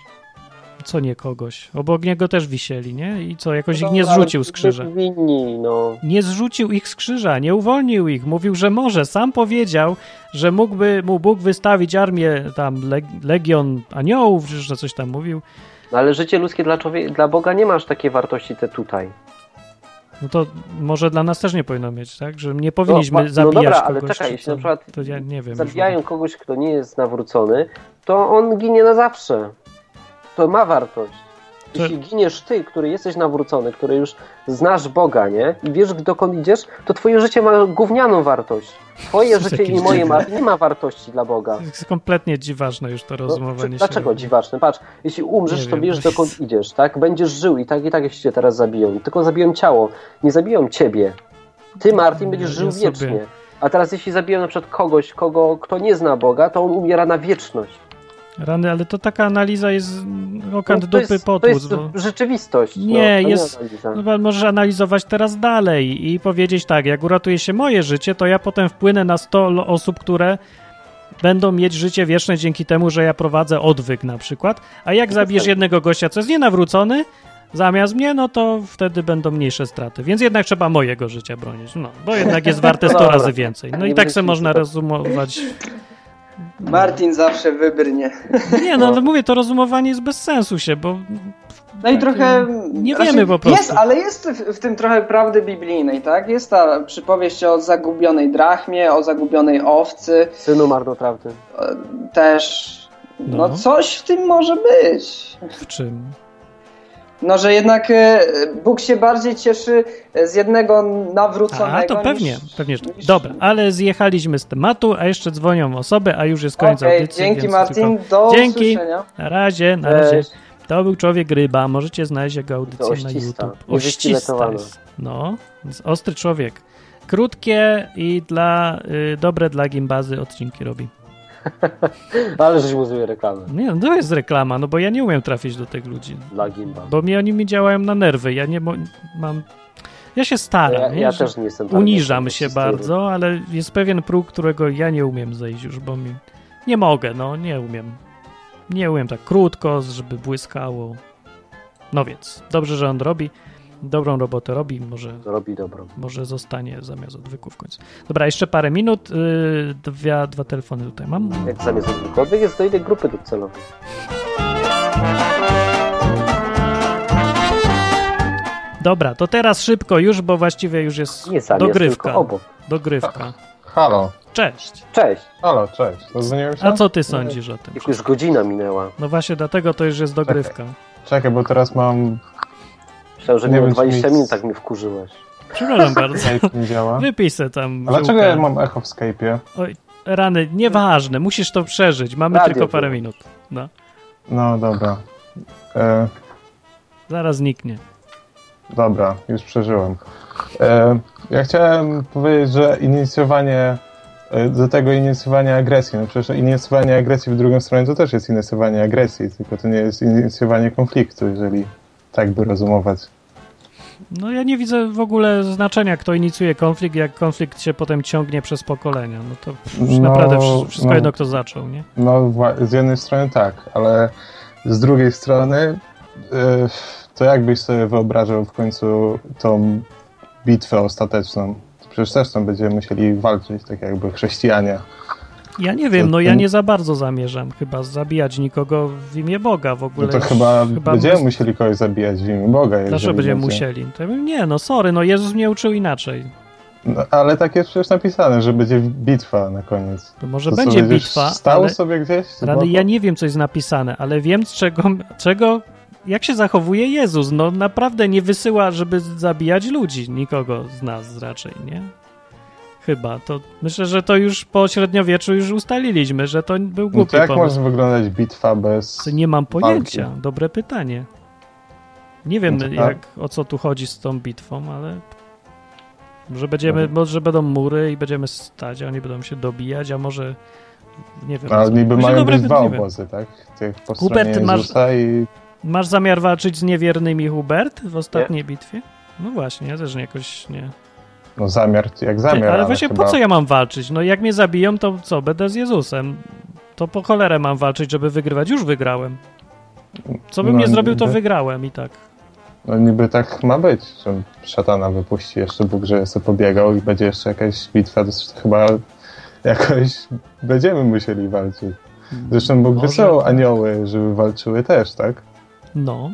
Co nie kogoś? Obok niego też wisieli, nie? I co, jakoś ich No, nie ale zrzucił z krzyża. Winni, no. Nie zrzucił ich z krzyża, nie uwolnił ich. Mówił, że może. Sam powiedział, że mógłby mu Bóg wystawić armię, tam leg legion aniołów, że coś tam mówił. No ale życie ludzkie dla, człowieka, dla Boga nie masz takiej wartości te tutaj. No to może dla nas też nie powinno mieć, tak? Że nie powinniśmy no, no zabijać dobra, ale kogoś. czekaj, czy jeśli na przykład To ja nie wiem. już Zabijają kogoś, kto nie jest nawrócony, to on ginie na zawsze. To ma wartość. To- Jeśli giniesz ty, który jesteś nawrócony, który już znasz Boga, nie? I wiesz, dokąd idziesz, to twoje życie ma gównianą wartość. Twoje życie i moje ma, nie ma wartości dla Boga. Jest kompletnie dziwaczne już to No, rozumowanie się. dlaczego robi. dziwaczne? Patrz, jeśli umrzesz, Nie to wiesz, dokąd idziesz, tak? Będziesz żył i tak i tak jeśli cię teraz zabiją. Tylko zabiją ciało, nie zabiją ciebie. Ty, Martin, będziesz żył wiecznie. A teraz jeśli zabiją na przykład kogoś, kogo, kto nie zna Boga, to on umiera na wieczność. Rany, ale to taka analiza jest okant No, dupy potłuc, To jest bo... rzeczywistość. Nie, no, jest- analiza. No, możesz analizować teraz dalej i powiedzieć tak, jak uratuje się moje życie, to ja potem wpłynę na 100 lo- osób, które będą mieć życie wieczne dzięki temu, że ja prowadzę odwyk na przykład, a jak No zabijesz tak. jednego gościa, co jest nienawrócony, zamiast mnie, no to wtedy będą mniejsze straty. Więc jednak trzeba mojego życia bronić, no, bo jednak jest warte 100 Dobra. razy więcej. No i Nie tak se można tutaj- rozumować. Martin zawsze wybrnie. Nie, no ale mówię, to rozumowanie jest bez sensu się, bo No i trochę. nie znaczy, wiemy po prostu. Jest, ale jest w, w tym trochę prawdy biblijnej, tak? Jest ta przypowieść o zagubionej drachmie, o zagubionej owcy. Synu marnotrawny. e, Też. No, No. coś w tym może być. w czym? No, że jednak e, Bóg się bardziej cieszy z jednego nawróconego. A, to pewnie, niż, pewnie. że- niż- Dobra, ale zjechaliśmy z tematu, a jeszcze dzwonią osoby, a już jest koniec Okej, audycji. dzięki Martin, tylko- do Dzięki. usłyszenia. Na razie, na razie. To był Człowiek Ryba, możecie znaleźć jego audycję na oścista, YouTube. niewysztyletowana. jest. No, jest ostry człowiek. Krótkie i dla, y, dobre dla gimbazy odcinki robi. Ale żeś mu zrobił reklamę Nie, no to jest reklama, no bo ja nie umiem trafić do tych ludzi. dla Gimba. Bo mi oni mi działają na nerwy. Ja nie mam. Ja się staram. Ja, ja też nie jestem Uniżam się bardzo, ale jest pewien próg, którego ja nie umiem zejść już, bo mi. Nie mogę, no nie umiem. Nie umiem tak krótko, żeby błyskało. No więc, dobrze, że on robi. Dobrą robotę robi, może, Robi dobrą. może zostanie zamiast odwyku w końcu. Dobra, jeszcze parę minut. Yy, dwa, dwa telefony tutaj mam. Jak zamiast odwykowych jest do innej grupy docelowej. Dobra, to teraz szybko już, bo właściwie już jest Nie sam jest, dogrywka. tylko obok. Dogrywka. Halo, Cześć. Cześć. halo, cześć. Się? A co ty sądzisz o tym? Jak już godzina minęła. No właśnie dlatego to już jest dogrywka. Czekaj, bo teraz mam... Myślałem, że Nie minęło wiem, czy 20 mi- minut, tak mnie wkurzyłeś. Przepraszam bardzo. Skype nie działa. Se tam A dlaczego ja mam echo w Skype'ie? Oj, rany, nieważne, musisz to przeżyć. Mamy Radio tylko parę było. minut. No, No dobra. E, zaraz zniknie. dobra, już przeżyłem. E, ja chciałem powiedzieć, że inicjowanie e, do tego inicjowania agresji, no przecież inicjowanie agresji w drugą stronę to też jest inicjowanie agresji, tylko to nie jest inicjowanie konfliktu, jeżeli tak by rozumować. No ja nie widzę w ogóle znaczenia, kto inicjuje konflikt, jak konflikt się potem ciągnie przez pokolenia. No to już No, naprawdę wsz- wszystko no. jedno, kto zaczął, nie? No, z jednej strony tak, ale z drugiej strony, y, to jak byś sobie wyobrażał w końcu tą bitwę ostateczną? Przecież też tam będziemy musieli walczyć, tak jakby chrześcijanie. Ja nie wiem, no ja nie za bardzo zamierzam chyba zabijać nikogo w imię Boga w ogóle. No to już chyba, będziemy bez- musieli kogoś zabijać w imię Boga. Dlaczego jeżeli będziemy będzie- musieli? To nie, no sorry, no Jezus mnie uczył inaczej. No, ale tak jest przecież napisane, że będzie bitwa na koniec. To może To będzie bitwa, Stał ale sobie gdzieś? boku? ja nie wiem, co jest napisane, ale wiem, z czego, czego, jak się zachowuje Jezus. No naprawdę nie wysyła, żeby zabijać ludzi, nikogo z nas raczej, nie? Chyba. To myślę, że to już po średniowieczu już ustaliliśmy, że to był No głupi to jak pomysł. może wyglądać bitwa bez... Nie mam pojęcia. walki? Dobre pytanie. Nie wiem, No tak. jak, o co tu chodzi z tą bitwą, ale może będziemy, może będą mury i będziemy stać, a oni będą się dobijać, a może nie wiem. Ale niby mają dobre być dwa nie obozy, tak? Tych po Hubert, masz- i Masz zamiar walczyć z niewiernymi Hubert w ostatniej bitwie? No właśnie, ja też nie jakoś nie. No zamiar, jak Ty, zamiar, ale właśnie chyba... po co ja mam walczyć? No jak mnie zabiją, to co? Będę z Jezusem. To po cholerę mam walczyć, żeby wygrywać. Już wygrałem. Co bym No, nie zrobił, to wygrałem i tak. No niby tak ma być, że szatana wypuści jeszcze Bóg, że sobie pobiegał i będzie jeszcze jakaś bitwa, to chyba jakoś będziemy musieli walczyć. Zresztą Bóg Może wysyłał tak. anioły, żeby walczyły też, tak? No.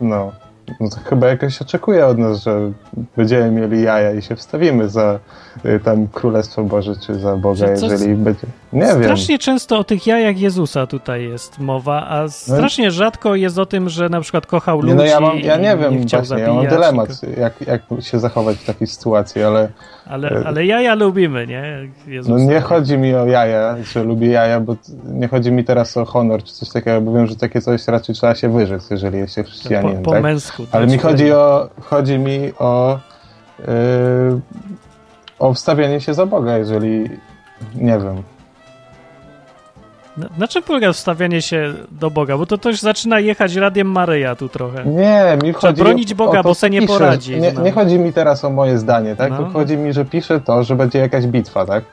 No. No to chyba jakoś oczekuje od nas, że będziemy mieli jaja i się wstawimy za y, tam Królestwo Boże czy za Boga, jeżeli będzie... Nie wiem. Strasznie często o tych jajach Jezusa tutaj jest mowa, a strasznie rzadko jest o tym, że na przykład kochał ludzi Nie, no ja, mam, ja nie wiem, nie właśnie, ja zabijać. mam dylemat, jak, jak się zachować w takiej sytuacji, ale Ale, ale jaja lubimy, nie? Jezusa. no nie chodzi mi o jaja, że lubię jaja, bo nie chodzi mi teraz o honor czy coś takiego, bo wiem, że takie coś raczej trzeba się wyrzec, jeżeli jest się po, chrześcijaninem, po tak? męsku. Ale dać mi chodzi o, chodzi mi o, yy, o wstawianie się za Boga, jeżeli, nie wiem, Na, na czym polega wstawianie się do Boga? Bo to też zaczyna jechać radiem Maryja tu trochę. Nie, mi Trzeba chodzi bronić Boga, o to, bo se nie poradzi Nie, nami. nie chodzi mi teraz o moje zdanie, tak? No. Chodzi mi, że pisze to, że będzie jakaś bitwa, tak?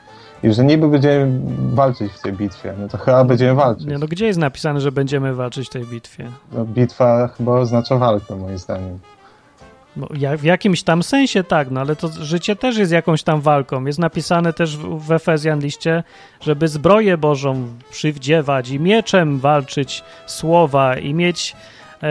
I że niby będziemy walczyć w tej bitwie. No to chyba będziemy walczyć. Nie, no gdzie jest napisane, że będziemy walczyć w tej bitwie? No, bitwa chyba oznacza walkę, moim zdaniem. No, w jakimś tam sensie tak, no ale to życie też jest jakąś tam walką. Jest napisane też w, Efezjan liście, żeby zbroję Bożą przywdziewać i mieczem walczyć słowa i mieć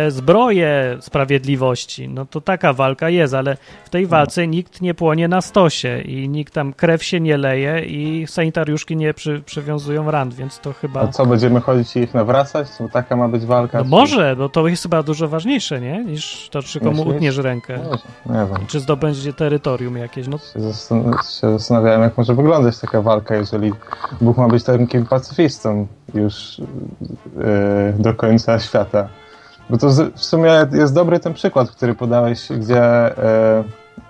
zbroję sprawiedliwości. No to taka walka jest, ale w tej walce nikt nie płonie na stosie i nikt tam krew się nie leje i sanitariuszki nie przy, przywiązują ran, więc to chyba... A co, będziemy chodzić i ich nawracać? Bo taka ma być walka? No czy- może, bo to jest chyba dużo ważniejsze, nie? Niż to, czy komu Myślisz? utniesz rękę. Nie wiem. Czy zdobędzie terytorium jakieś. No Się, zastan- się zastanawiałem, jak może wyglądać taka walka, jeżeli Bóg ma być takim pacyfistą już yy, do końca świata. Bo to w sumie jest dobry ten przykład, który podałeś, gdzie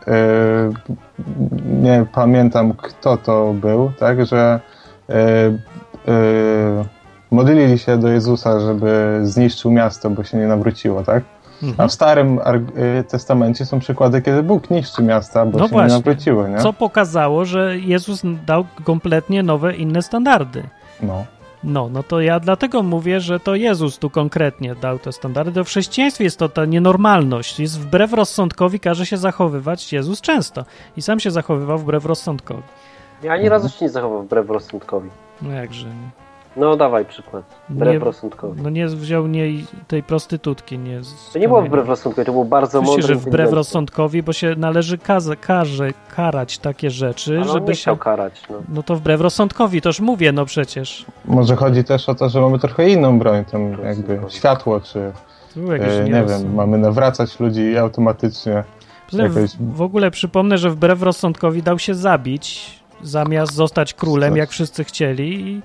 yy, yy, nie pamiętam kto to był, tak, że yy, modlili się do Jezusa, żeby zniszczył miasto, bo się nie nawróciło, tak? A mhm. w Starym Ar- y, Testamencie są przykłady, kiedy Bóg niszczy miasta, bo No się właśnie. nie nawróciły, nie? co pokazało, że Jezus dał kompletnie nowe, inne standardy. No. No, no to ja dlatego mówię, że to Jezus tu konkretnie dał te standardy. To w chrześcijaństwie jest to ta nienormalność. Jest wbrew rozsądkowi każe się zachowywać Jezus często. I sam się zachowywał wbrew rozsądkowi. Ja ani razu się nie zachował wbrew rozsądkowi. No jakże. nie. No dawaj przykład. Wbrew Nie- rozsądkowi. No nie wziął nie tej prostytutki. Nie z- To nie było wbrew rozsądkowi, to było bardzo mądre. że wbrew rozsądkowi, bo się należy kaza, karze, karać takie rzeczy, Ale on żeby nie się... chciał karać. No. No to wbrew rozsądkowi, toż mówię, no przecież. Może chodzi też o to, że mamy trochę inną broń, tam jakby światło, czy e, nie nierozsąd. wiem, mamy nawracać ludzi automatycznie. Jakoś- w, w ogóle przypomnę, że wbrew rozsądkowi dał się zabić, zamiast zostać królem, jak wszyscy chcieli i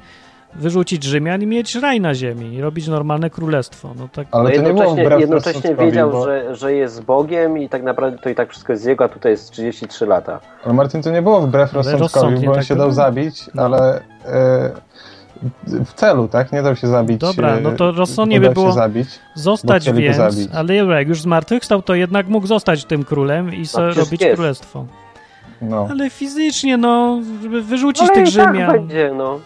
wyrzucić Rzymian i mieć raj na ziemi i robić normalne królestwo. No tak, Ale No to nie było jednocześnie, jednocześnie wiedział, bo... że, że jest Bogiem i tak naprawdę to i tak wszystko jest jego, a tutaj jest 33 lata. Ale Martin, to nie było wbrew Ale rozsądkowi, bo on tak się było. dał zabić, No. ale e, w celu, tak? Nie dał się zabić. Dobra, e, no to rozsądnie nie by było zabić. zostać więc, zabić. ale jak już zmartwychwstał, to jednak mógł zostać tym królem i sobie przecież robić jest. królestwo. No. Ale fizycznie, no, żeby wyrzucić Ale tych i tak Rzymian, będzie, no.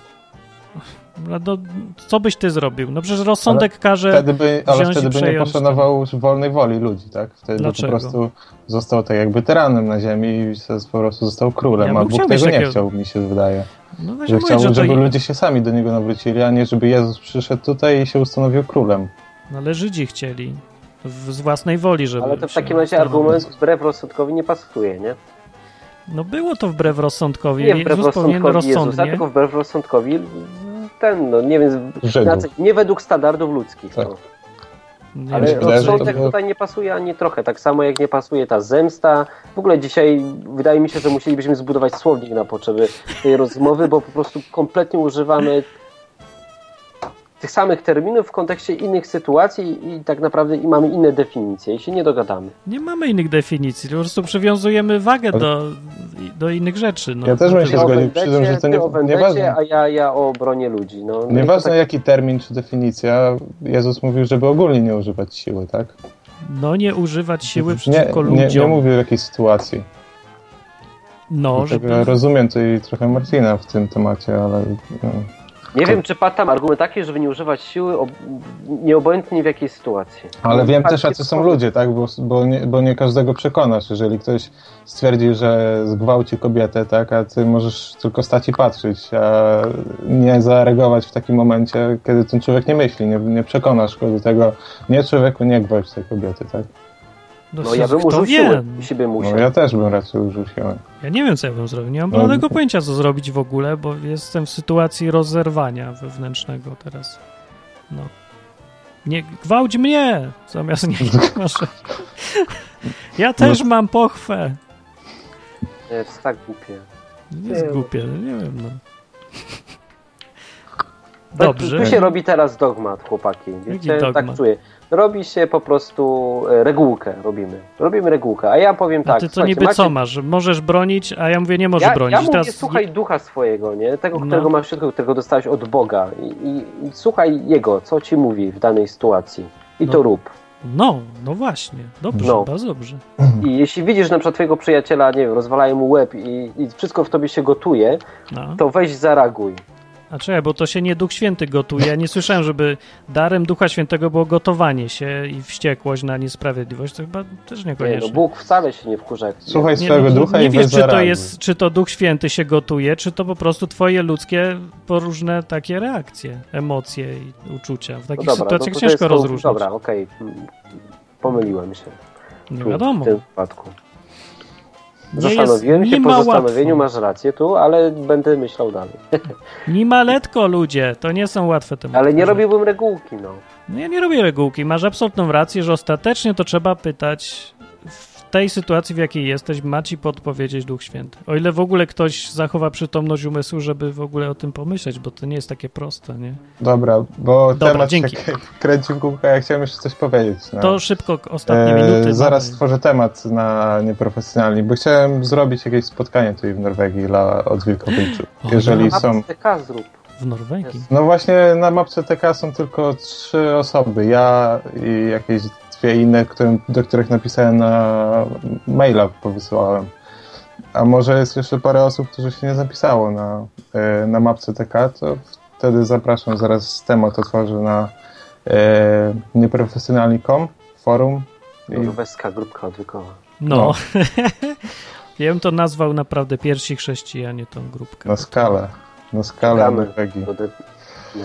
No, to co byś ty zrobił? No przecież rozsądek każe... Wtedy by, ale wtedy by nie poszanował wolnej woli ludzi, tak? Wtedy Dlaczego? by po prostu został tak jakby tyranem na ziemi i po prostu został królem, Ja a Bóg tego mieć nie takiego- chciał, mi się wydaje. No Że mówię, chciał, że to... żeby ludzie się sami do niego nawrócili, a nie żeby Jezus przyszedł tutaj i się ustanowił królem. No ale Żydzi chcieli. W, z własnej woli, żeby. Ale to w takim razie argument wbrew rozsądkowi nie pasuje, nie? No było to wbrew rozsądkowi. Nie wbrew Jezus powinien rozsądkowi Jezusa, rozsądnie. tylko wbrew rozsądkowi ten, no nie wiem, znaczy, nie według standardów ludzkich. Tak. No. Nie Ale rozsądek było- tutaj nie pasuje ani trochę, tak samo jak nie pasuje ta zemsta. W ogóle dzisiaj wydaje mi się, że musielibyśmy zbudować słownik na potrzeby tej rozmowy, bo po prostu kompletnie używamy tych samych terminów w kontekście innych sytuacji i tak naprawdę i mamy inne definicje i się nie dogadamy. nie mamy innych definicji, po prostu przywiązujemy wagę do, do innych rzeczy. No. Ja też bym się zgodził, przy tym, że to nie- Vendecie, nieważne. a ja, ja o obronie ludzi. No, no Nieważne to jaki termin czy definicja, Jezus mówił, żeby ogólnie nie używać siły, tak? no nie używać siły Nie, przeciwko nie, nie ludziom. mówił o jakiej sytuacji. no, żeby... rozumiem tutaj trochę Martina w tym temacie, ale no, Nie wiem, czy padł tam argument taki, żeby nie używać siły, ob... nieobojętnie w jakiej sytuacji. Ale wiem też, jacy są ludzie, tak? Bo, bo, nie, bo nie każdego przekonasz. Jeżeli ktoś stwierdzi, że zgwałci kobietę, tak? A ty możesz tylko stać i patrzeć, a nie zareagować w takim momencie, kiedy ten człowiek nie myśli. Nie, nie przekonasz go do tego. Nie człowieku, nie gwałć tej kobiety, tak? No ja bym kto użył wie? siły, jeśli bym No musiał. ja też bym raczej użył siły. Ja nie wiem, co ja bym zrobił. Nie mam No. pojęcia, co zrobić w ogóle, bo jestem w sytuacji rozerwania wewnętrznego teraz. No. Nie gwałć mnie! Zamiast nie masz. Ja też mam pochwę. To jest tak głupie. Nie jest Nie. głupie, nie wiem, no. Tu- Dobrze. Tu się robi teraz dogmat, chłopaki. Wiecie, dogmat? tak czuję. Robi się po prostu e, regułkę, robimy. Robimy regułkę, a ja powiem A tak. ty to niby macie- co masz? Możesz bronić, a ja mówię, nie możesz Ja, bronić. ja mówię, Teraz słuchaj ducha swojego, nie? Tego, No. którego masz w środku, którego dostałeś od Boga. I, i, i słuchaj jego, co ci mówi w danej sytuacji. I No. to rób. No, no właśnie. Dobrze, No. bardzo dobrze. I jeśli widzisz na przykład twojego przyjaciela, nie wiem, rozwalają mu łeb i, i wszystko w tobie się gotuje, No. to weź zareaguj. A czekaj, bo to się nie Duch Święty gotuje. Ja nie słyszałem, żeby darem Ducha Świętego było gotowanie się i wściekłość na niesprawiedliwość. To chyba też Nie, niekoniecznie. no Bóg wcale się nie wkurza. Słuchaj Nie, swojego ducha nie i wiesz, czy to jest, czy to Duch Święty się gotuje, czy to po prostu twoje ludzkie poróżne takie reakcje, emocje i uczucia. W takich No dobra, sytuacjach to ciężko jest- rozróżnić. Dobra, okej. Mm, Pomyliłem się. Nie Tu, wiadomo. W tym wypadku. Zastanowiłem się po ma zastanowieniu, masz rację tu, ale będę myślał dalej. Nie maletko, ludzie, to nie są łatwe tematy. Ale nie robiłbym regułki, no. No ja nie robię regułki. Masz absolutną rację, że ostatecznie to trzeba pytać tej sytuacji, w jakiej jesteś, ma ci podpowiedzieć Duch Święty. O ile w ogóle ktoś zachowa przytomność umysłu, żeby w ogóle o tym pomyśleć, bo to nie jest takie proste, nie? Dobra, bo Dobra, temat dzięki. się kręci w kółko, ja chciałem jeszcze coś powiedzieć. No. To szybko, ostatnie E, minuty. Zaraz mamy. stworzę temat na nieprofesjonalni, bo chciałem zrobić jakieś spotkanie tutaj w Norwegii dla odwilkowiczów. O, Jeżeli ja. są... TK zrób. W Norwegii. No właśnie na mapce TK są tylko trzy osoby. Ja i jakieś dwie inne, którym, do których napisałem na maila, powysyłałem. A może jest jeszcze parę osób, którzy się nie zapisało na, e, na mapce TK, to wtedy zapraszam. Zaraz temat otworzę na e, nieprofesjonalni.com, forum. I, Norweska grupka odwykowa. No. No. ja bym to nazwał naprawdę pierwsi chrześcijanie tą grupkę. na skalę. Na skalę. Norwegii. No.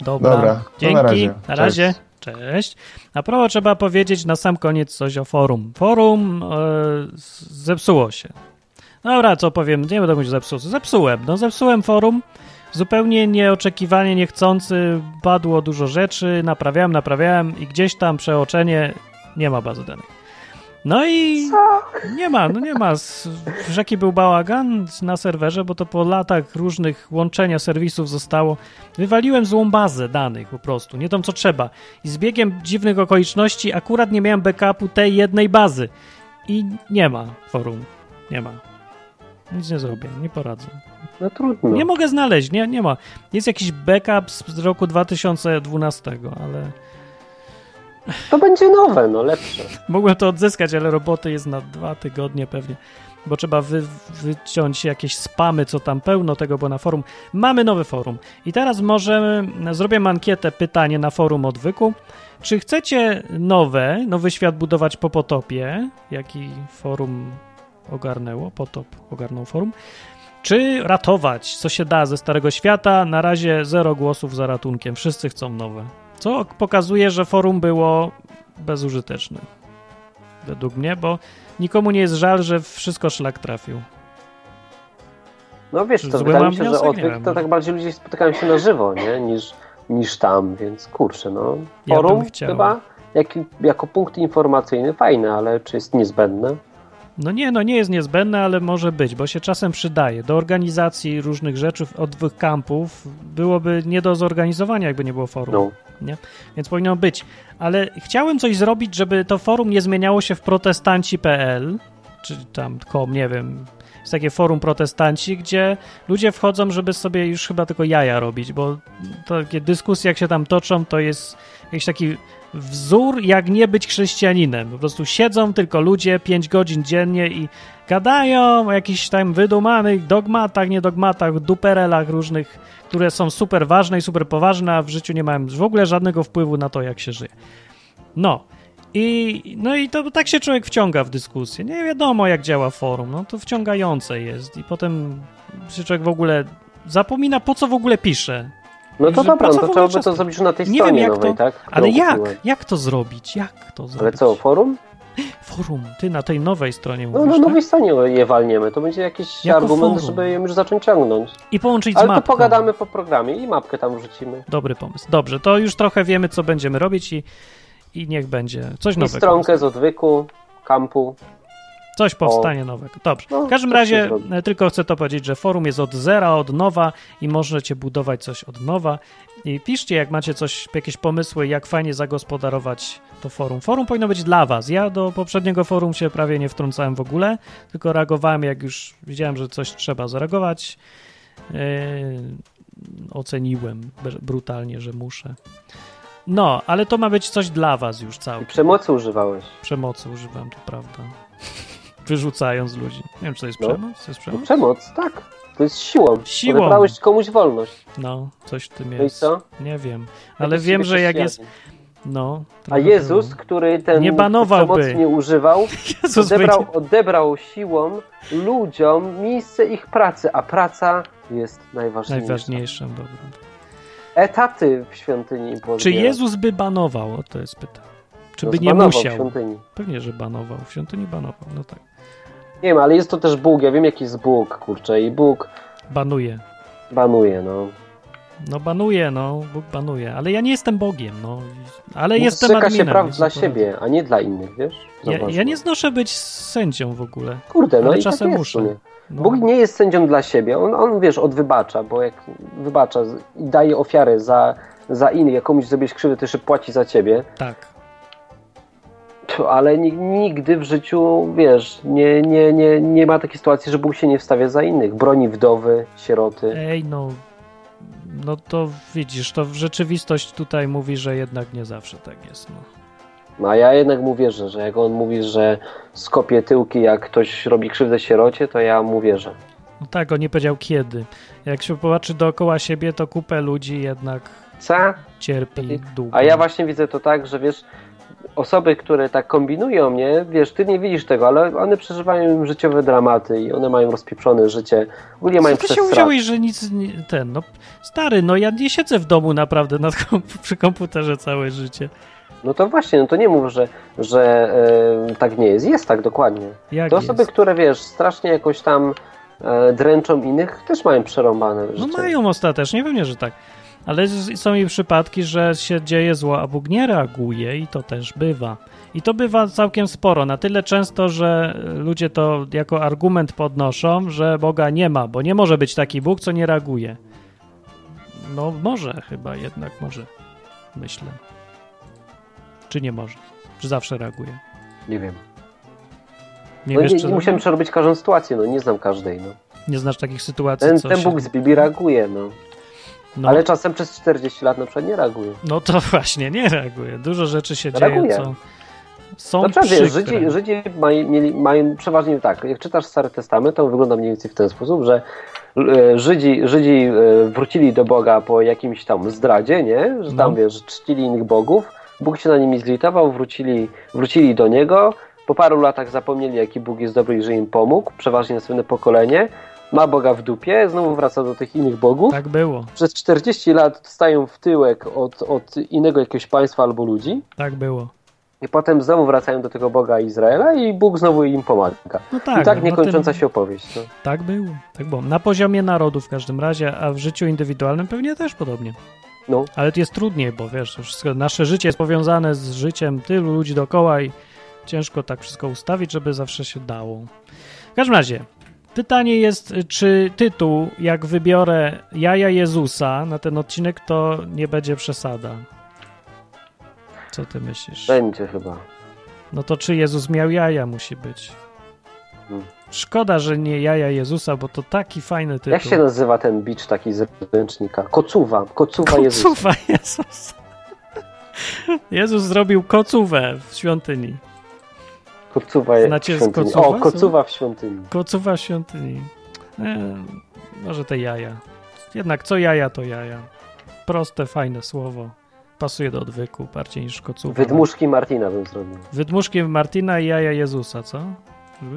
Dobra, Dobra, dzięki. na razie. Na razie. Cześć. Na prawo trzeba powiedzieć na sam koniec coś o forum. Forum e, zepsuło się. Dobra, co powiem, nie będę mówić zepsuło. Zepsułem. No zepsułem forum. Zupełnie nieoczekiwanie, niechcący, padło dużo rzeczy, naprawiałem, naprawiałem i gdzieś tam przeoczenie nie ma bazy danych. No i nie ma, no nie ma. Rzeki był bałagan na serwerze, bo to po latach różnych łączenia serwisów zostało. Wywaliłem złą bazę danych po prostu, nie tą co trzeba. I z biegiem dziwnych okoliczności akurat nie miałem backupu tej jednej bazy. I nie ma forum. Nie ma. Nic nie zrobię, nie poradzę. no trudno. Nie mogę znaleźć, nie, nie ma. Jest jakiś backup z roku 2012, ale To będzie nowe, no lepsze. mogłem to odzyskać, ale roboty jest na dwa tygodnie pewnie, bo trzeba wy, wyciąć jakieś spamy, co tam pełno tego, bo na forum mamy nowe forum. I teraz może zrobię ankietę, pytanie na forum odwyku. Czy chcecie nowe, nowy świat budować po potopie, jaki forum ogarnęło, potop ogarnął forum, czy ratować, co się da ze Starego Świata? Na razie zero głosów za ratunkiem, wszyscy chcą nowe. Co pokazuje, że forum było bezużyteczne. Według mnie, bo nikomu nie jest żal, że wszystko szlak trafił. No wiesz co, zły wydaje mi się, że odwyk to może. tak bardziej ludzie spotykają się na żywo, nie? Niż, niż tam, więc kurczę, no. Ja Forum chciał. chyba jak, jako punkt informacyjny fajny, ale czy jest niezbędne? No nie, no nie jest niezbędne, ale może być, bo się czasem przydaje. Do organizacji różnych rzeczy od dwóch kampów byłoby nie do zorganizowania, jakby nie było forum. No. Więc powinno być. Ale chciałem coś zrobić, żeby to forum nie zmieniało się w protestanci.pl, czy tam kom, nie wiem. Jest takie forum protestanci, gdzie ludzie wchodzą, żeby sobie już chyba tylko jaja robić, bo takie dyskusje, jak się tam toczą, to jest jakiś taki wzór, jak nie być chrześcijaninem. Po prostu siedzą tylko ludzie 5 godzin dziennie i gadają o jakichś tam wydumanych dogmatach, niedogmatach, duperelach różnych, które są super ważne i super poważne, a w życiu nie mają w ogóle żadnego wpływu na to, jak się żyje. No. I, no i to tak się człowiek wciąga w dyskusję. Nie wiadomo, jak działa forum. No to wciągające jest. I potem się człowiek w ogóle zapomina, po co w ogóle pisze. No to dobra, no to trzeba by to zrobić na tej Nie stronie wiem, jak nowej, to- tak? Którą Ale jak? Jak to zrobić? Jak to zrobić? Ale co, forum? Forum. Ty na tej nowej stronie No mówisz, na tak? nowej stronie je walniemy. To będzie jakiś Jako argument, forum. żeby ją już zacząć ciągnąć. I połączyć z Ale to mapką. pogadamy po programie i mapkę tam wrzucimy. Dobry pomysł. Dobrze, to już trochę wiemy, co będziemy robić i, i niech będzie coś I nowego. stronkę z odwyku, kampu. Coś powstanie nowego. Dobrze. No, w każdym się razie e, tylko chcę to powiedzieć, że forum jest od zera, od nowa i możecie budować coś od nowa. I piszcie, jak macie coś, jakieś pomysły, jak fajnie zagospodarować to forum. Forum powinno być dla was. Ja do poprzedniego forum się prawie nie wtrącałem w ogóle, tylko reagowałem, jak już widziałem, że coś trzeba zareagować. Yy, oceniłem br- brutalnie, że muszę. No, ale to ma być coś dla was już I całkiem. przemocy używałeś. Przemocy używam, to prawda. Wyrzucając ludzi. Nie wiem, czy to jest No. przemoc? To jest No, przemoc? przemoc, tak. To jest siłą. Siłą. Odebrałeś komuś wolność. No, coś w tym No i jest. co? Nie wiem. Ale Jakiś wiem, że jak jest... No. A Jezus, było. który ten Nie banowałby. nie używał, odebrał, odebrał siłą ludziom miejsce ich pracy, a praca jest najważniejsza. Najważniejszym, dobra. Etaty w świątyni im Czy pozbiera. Jezus by banował? O, to jest pytanie. Czy No, by nie musiał? świątyni. Pewnie, że banował. W świątyni banował, no tak. Nie wiem, ale jest to też Bóg. Ja wiem, jaki jest Bóg, kurczę, i Bóg Banuje. banuje, no. No banuje, no, Bóg banuje. Ale ja nie jestem Bogiem, no. Ale Bóg jestem strzeka się adminem. praw dla siebie, a nie dla innych, wiesz? Ja, ja no. nie znoszę być sędzią w ogóle. Kurde, no ale i czasem tak jest, muszę. sumie. No. Bóg nie jest sędzią dla siebie. On, on wiesz, odwybacza, bo jak wybacza i daje ofiarę za, za innych, jak komuś zrobisz krzywdę, to jeszcze płaci za ciebie. Tak. Ale ni- nigdy w życiu, wiesz, nie, nie, nie, nie ma takiej sytuacji, że Bóg się nie wstawia za innych. Broni wdowy, sieroty. Ej, no. No to widzisz, to rzeczywistość tutaj mówi, że jednak nie zawsze tak jest. No. No a ja jednak mu wierzę, że jak on mówi, że skopie tyłki, jak ktoś robi krzywdę sierocie, to ja mu wierzę. no tak, on nie powiedział kiedy. Jak się popatrzy dookoła siebie, to kupę ludzi jednak Co? cierpi długo. A ja właśnie widzę to tak, że wiesz, osoby, które tak kombinują, nie, wiesz, ty nie widzisz tego, ale one przeżywają życiowe dramaty i one mają rozpieprzone życie. Ogólnie mają Co ty się uwziąłeś, że nic nie, ten, no stary, no ja nie siedzę w domu naprawdę nad przy komputerze całe życie. No to właśnie, no to nie mów, że, że e, tak nie jest. Jest tak, dokładnie. Jak To jest? osoby, które wiesz, strasznie jakoś tam e, dręczą innych, też mają przerąbane No życie. mają ostatecznie, pewnie, że tak. Ale są i przypadki, że się dzieje zło, a Bóg nie reaguje i to też bywa. I to bywa całkiem sporo, na tyle często, że ludzie to jako argument podnoszą, że Boga nie ma, bo nie może być taki Bóg, co nie reaguje. No może chyba jednak, może. Myślę. Czy nie może? Czy zawsze reaguje? Nie wiem. Nie no wiesz, nie, nie musiałem przerobić każdą sytuację, no nie znam każdej. No. nie znasz takich sytuacji, Ten, ten się... Bóg z Biblii reaguje, no. No, Ale czasem przez 40 lat na przykład nie reaguje. No to właśnie, nie reaguje. Dużo rzeczy się Reaguje. dzieje, co są Znaczy, przykre. wiesz, Żydzi, Żydzi mają, mieli, mają przeważnie tak, jak czytasz Stary Testament, to wygląda mniej więcej w ten sposób, że e, Żydzi, Żydzi e, wrócili do Boga po jakimś tam zdradzie, nie? Że tam, No. wiesz, czcili innych bogów, Bóg się na nimi zlitował, wrócili, wrócili do Niego, po paru latach zapomnieli, jaki Bóg jest dobry i że im pomógł, przeważnie następne pokolenie, ma Boga w dupie, znowu wraca do tych innych bogów, Tak było, przez 40 lat dostają w tyłek od, od innego jakiegoś państwa albo ludzi, tak było. i potem znowu wracają do tego Boga Izraela i Bóg znowu im pomaga. No tak, I tak no, niekończąca tym- się opowieść. No. Tak było, tak było. Na poziomie narodu w każdym razie, a w życiu indywidualnym pewnie też podobnie. No. Ale to jest trudniej, bo wiesz, wszystko, nasze życie jest powiązane z życiem tylu ludzi dookoła i ciężko tak wszystko ustawić, żeby zawsze się dało. W każdym razie, pytanie jest, czy tytuł, jak wybiorę jaja Jezusa na ten odcinek, to nie będzie przesada. Co ty myślisz? Będzie chyba. No to czy Jezus miał jaja, musi być. Hmm. Szkoda, że nie jaja Jezusa, bo to taki fajny tytuł. Jak się nazywa ten bicz taki z ręcznika? Kocuwa. Kocuwa Jezusa. Kocuwa Jezus. Jezus zrobił kocuwę w świątyni. Kocuwa Znacie w świątyni. kocuwa? O, kocuwa w świątyni. Kocuwa w świątyni. E, może te jaja. Jednak co jaja, to jaja. Proste, fajne słowo. Pasuje do odwyku bardziej niż kocuwa. Wydmuszki Martina bym zrobił. Wydmuszkiem Martina i jaja Jezusa, co?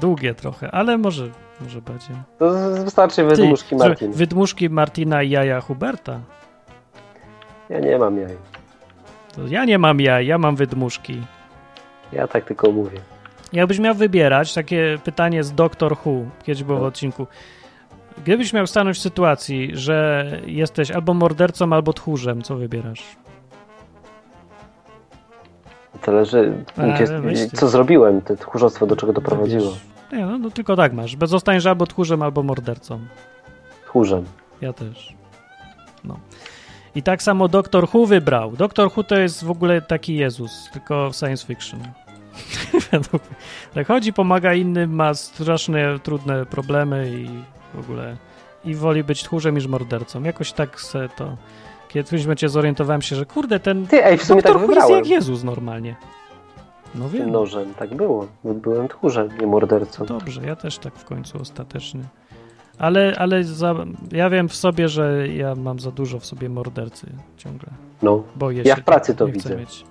Długie trochę, ale może, może będzie. to wystarczy wydmuszki Ty, Martina. Wydmuszki Martina i jaja Huberta. Ja nie mam jaj. To ja nie mam jaj, ja mam wydmuszki. Ja tak tylko mówię. Jakbyś miał wybierać, takie pytanie z Doctor Who, kiedyś było w No. odcinku. Gdybyś miał stanąć w sytuacji, że jesteś albo mordercą, albo tchórzem, co wybierasz? Zależy, Ale gdzie, co zrobiłem, te tchórzostwo do czego doprowadziło. Nie, no, no tylko tak masz. Bez zostaniesz albo tchórzem, albo mordercą. Tchórzem. Ja też. No. I tak samo Doktor Who wybrał. Doktor Who to jest w ogóle taki Jezus, tylko science fiction. Tak chodzi, pomaga innym, ma straszne, trudne problemy i w ogóle i woli być tchórzem niż mordercą. Jakoś tak se to... Kiedyś w momencie zorientowałem się, że kurde, ten Ty, ej, w sumie Doktor tak Who jest jak Jezus normalnie. No wiem. nożem. Tak było. Byłem tchórzem, nie mordercą. Dobrze, ja też tak w końcu ostateczny. Ale, ale za, ja wiem w sobie, że ja mam za dużo w sobie mordercy ciągle. No. Boję Ja w pracy to nie chcę widzę. Mieć.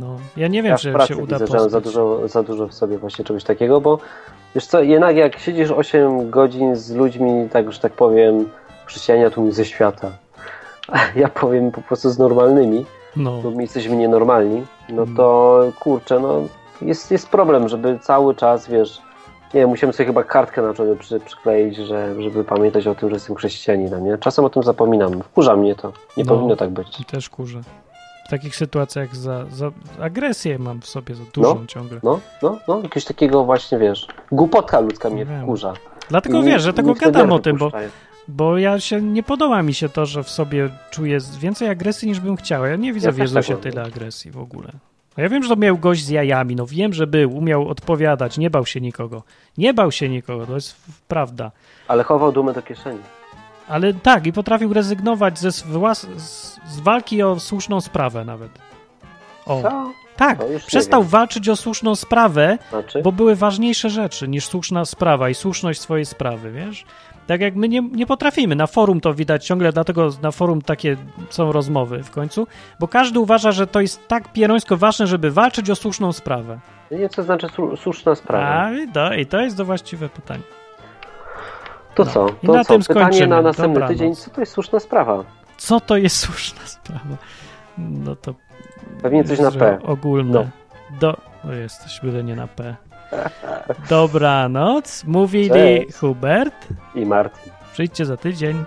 No, ja nie wiem, Ja czy się uda widzę, że za dużo, za dużo w sobie właśnie czegoś takiego, bo wiesz co, jednak jak siedzisz 8 godzin z ludźmi, tak że tak powiem, chrześcijania tu ze świata, a ja powiem po prostu z normalnymi, No, bo my jesteśmy nienormalni, no to kurczę, no jest, jest problem, żeby cały czas, wiesz, nie musiałem sobie chyba kartkę na czole przy, przykleić, że, żeby pamiętać o tym, że jestem chrześcijaninem, nie? Czasem o tym zapominam, wkurza mnie to, nie No. powinno tak być. i też kurzę. W takich sytuacjach za, za agresję mam w sobie za dużą No. ciągle. No, no, no, jakiegoś takiego właśnie, wiesz, głupotka ludzka mnie Wiem. wkurza. Dlatego I wiesz, że tego gadam o tym, bo, bo ja się nie podoba mi się to, że w sobie czuję więcej agresji niż bym chciał. Ja nie widzę Ja w też Jezusie tak tyle agresji w ogóle. A ja wiem, że to miał gość z jajami, no wiem, że był, umiał odpowiadać, nie bał się nikogo. Nie bał się nikogo, to jest prawda. Ale chował dumę do kieszeni. Ale tak, i potrafił rezygnować ze włas- z, walki o słuszną sprawę nawet. O, Co? tak, przestał walczyć o słuszną sprawę, Znaczy? bo były ważniejsze rzeczy niż słuszna sprawa i słuszność swojej sprawy, wiesz? Tak jak my nie, nie potrafimy. Na forum to widać ciągle, dlatego na forum takie są rozmowy w końcu, bo każdy uważa, że to jest tak pierońsko ważne, żeby walczyć o słuszną sprawę. Nie co znaczy słu- słuszna sprawa. A, i to, i to jest to właściwe pytanie. To no. co? I To na co? tym Pytanie skończymy. na następny Dobranoc. tydzień. Co to jest słuszna sprawa? Co to jest słuszna sprawa? No to... Pewnie coś na P. Ogólne. No. Do... No jesteś, byle nie na P. Dobranoc. Mówili Cześć. Hubert. I Martin. Przyjdźcie za tydzień.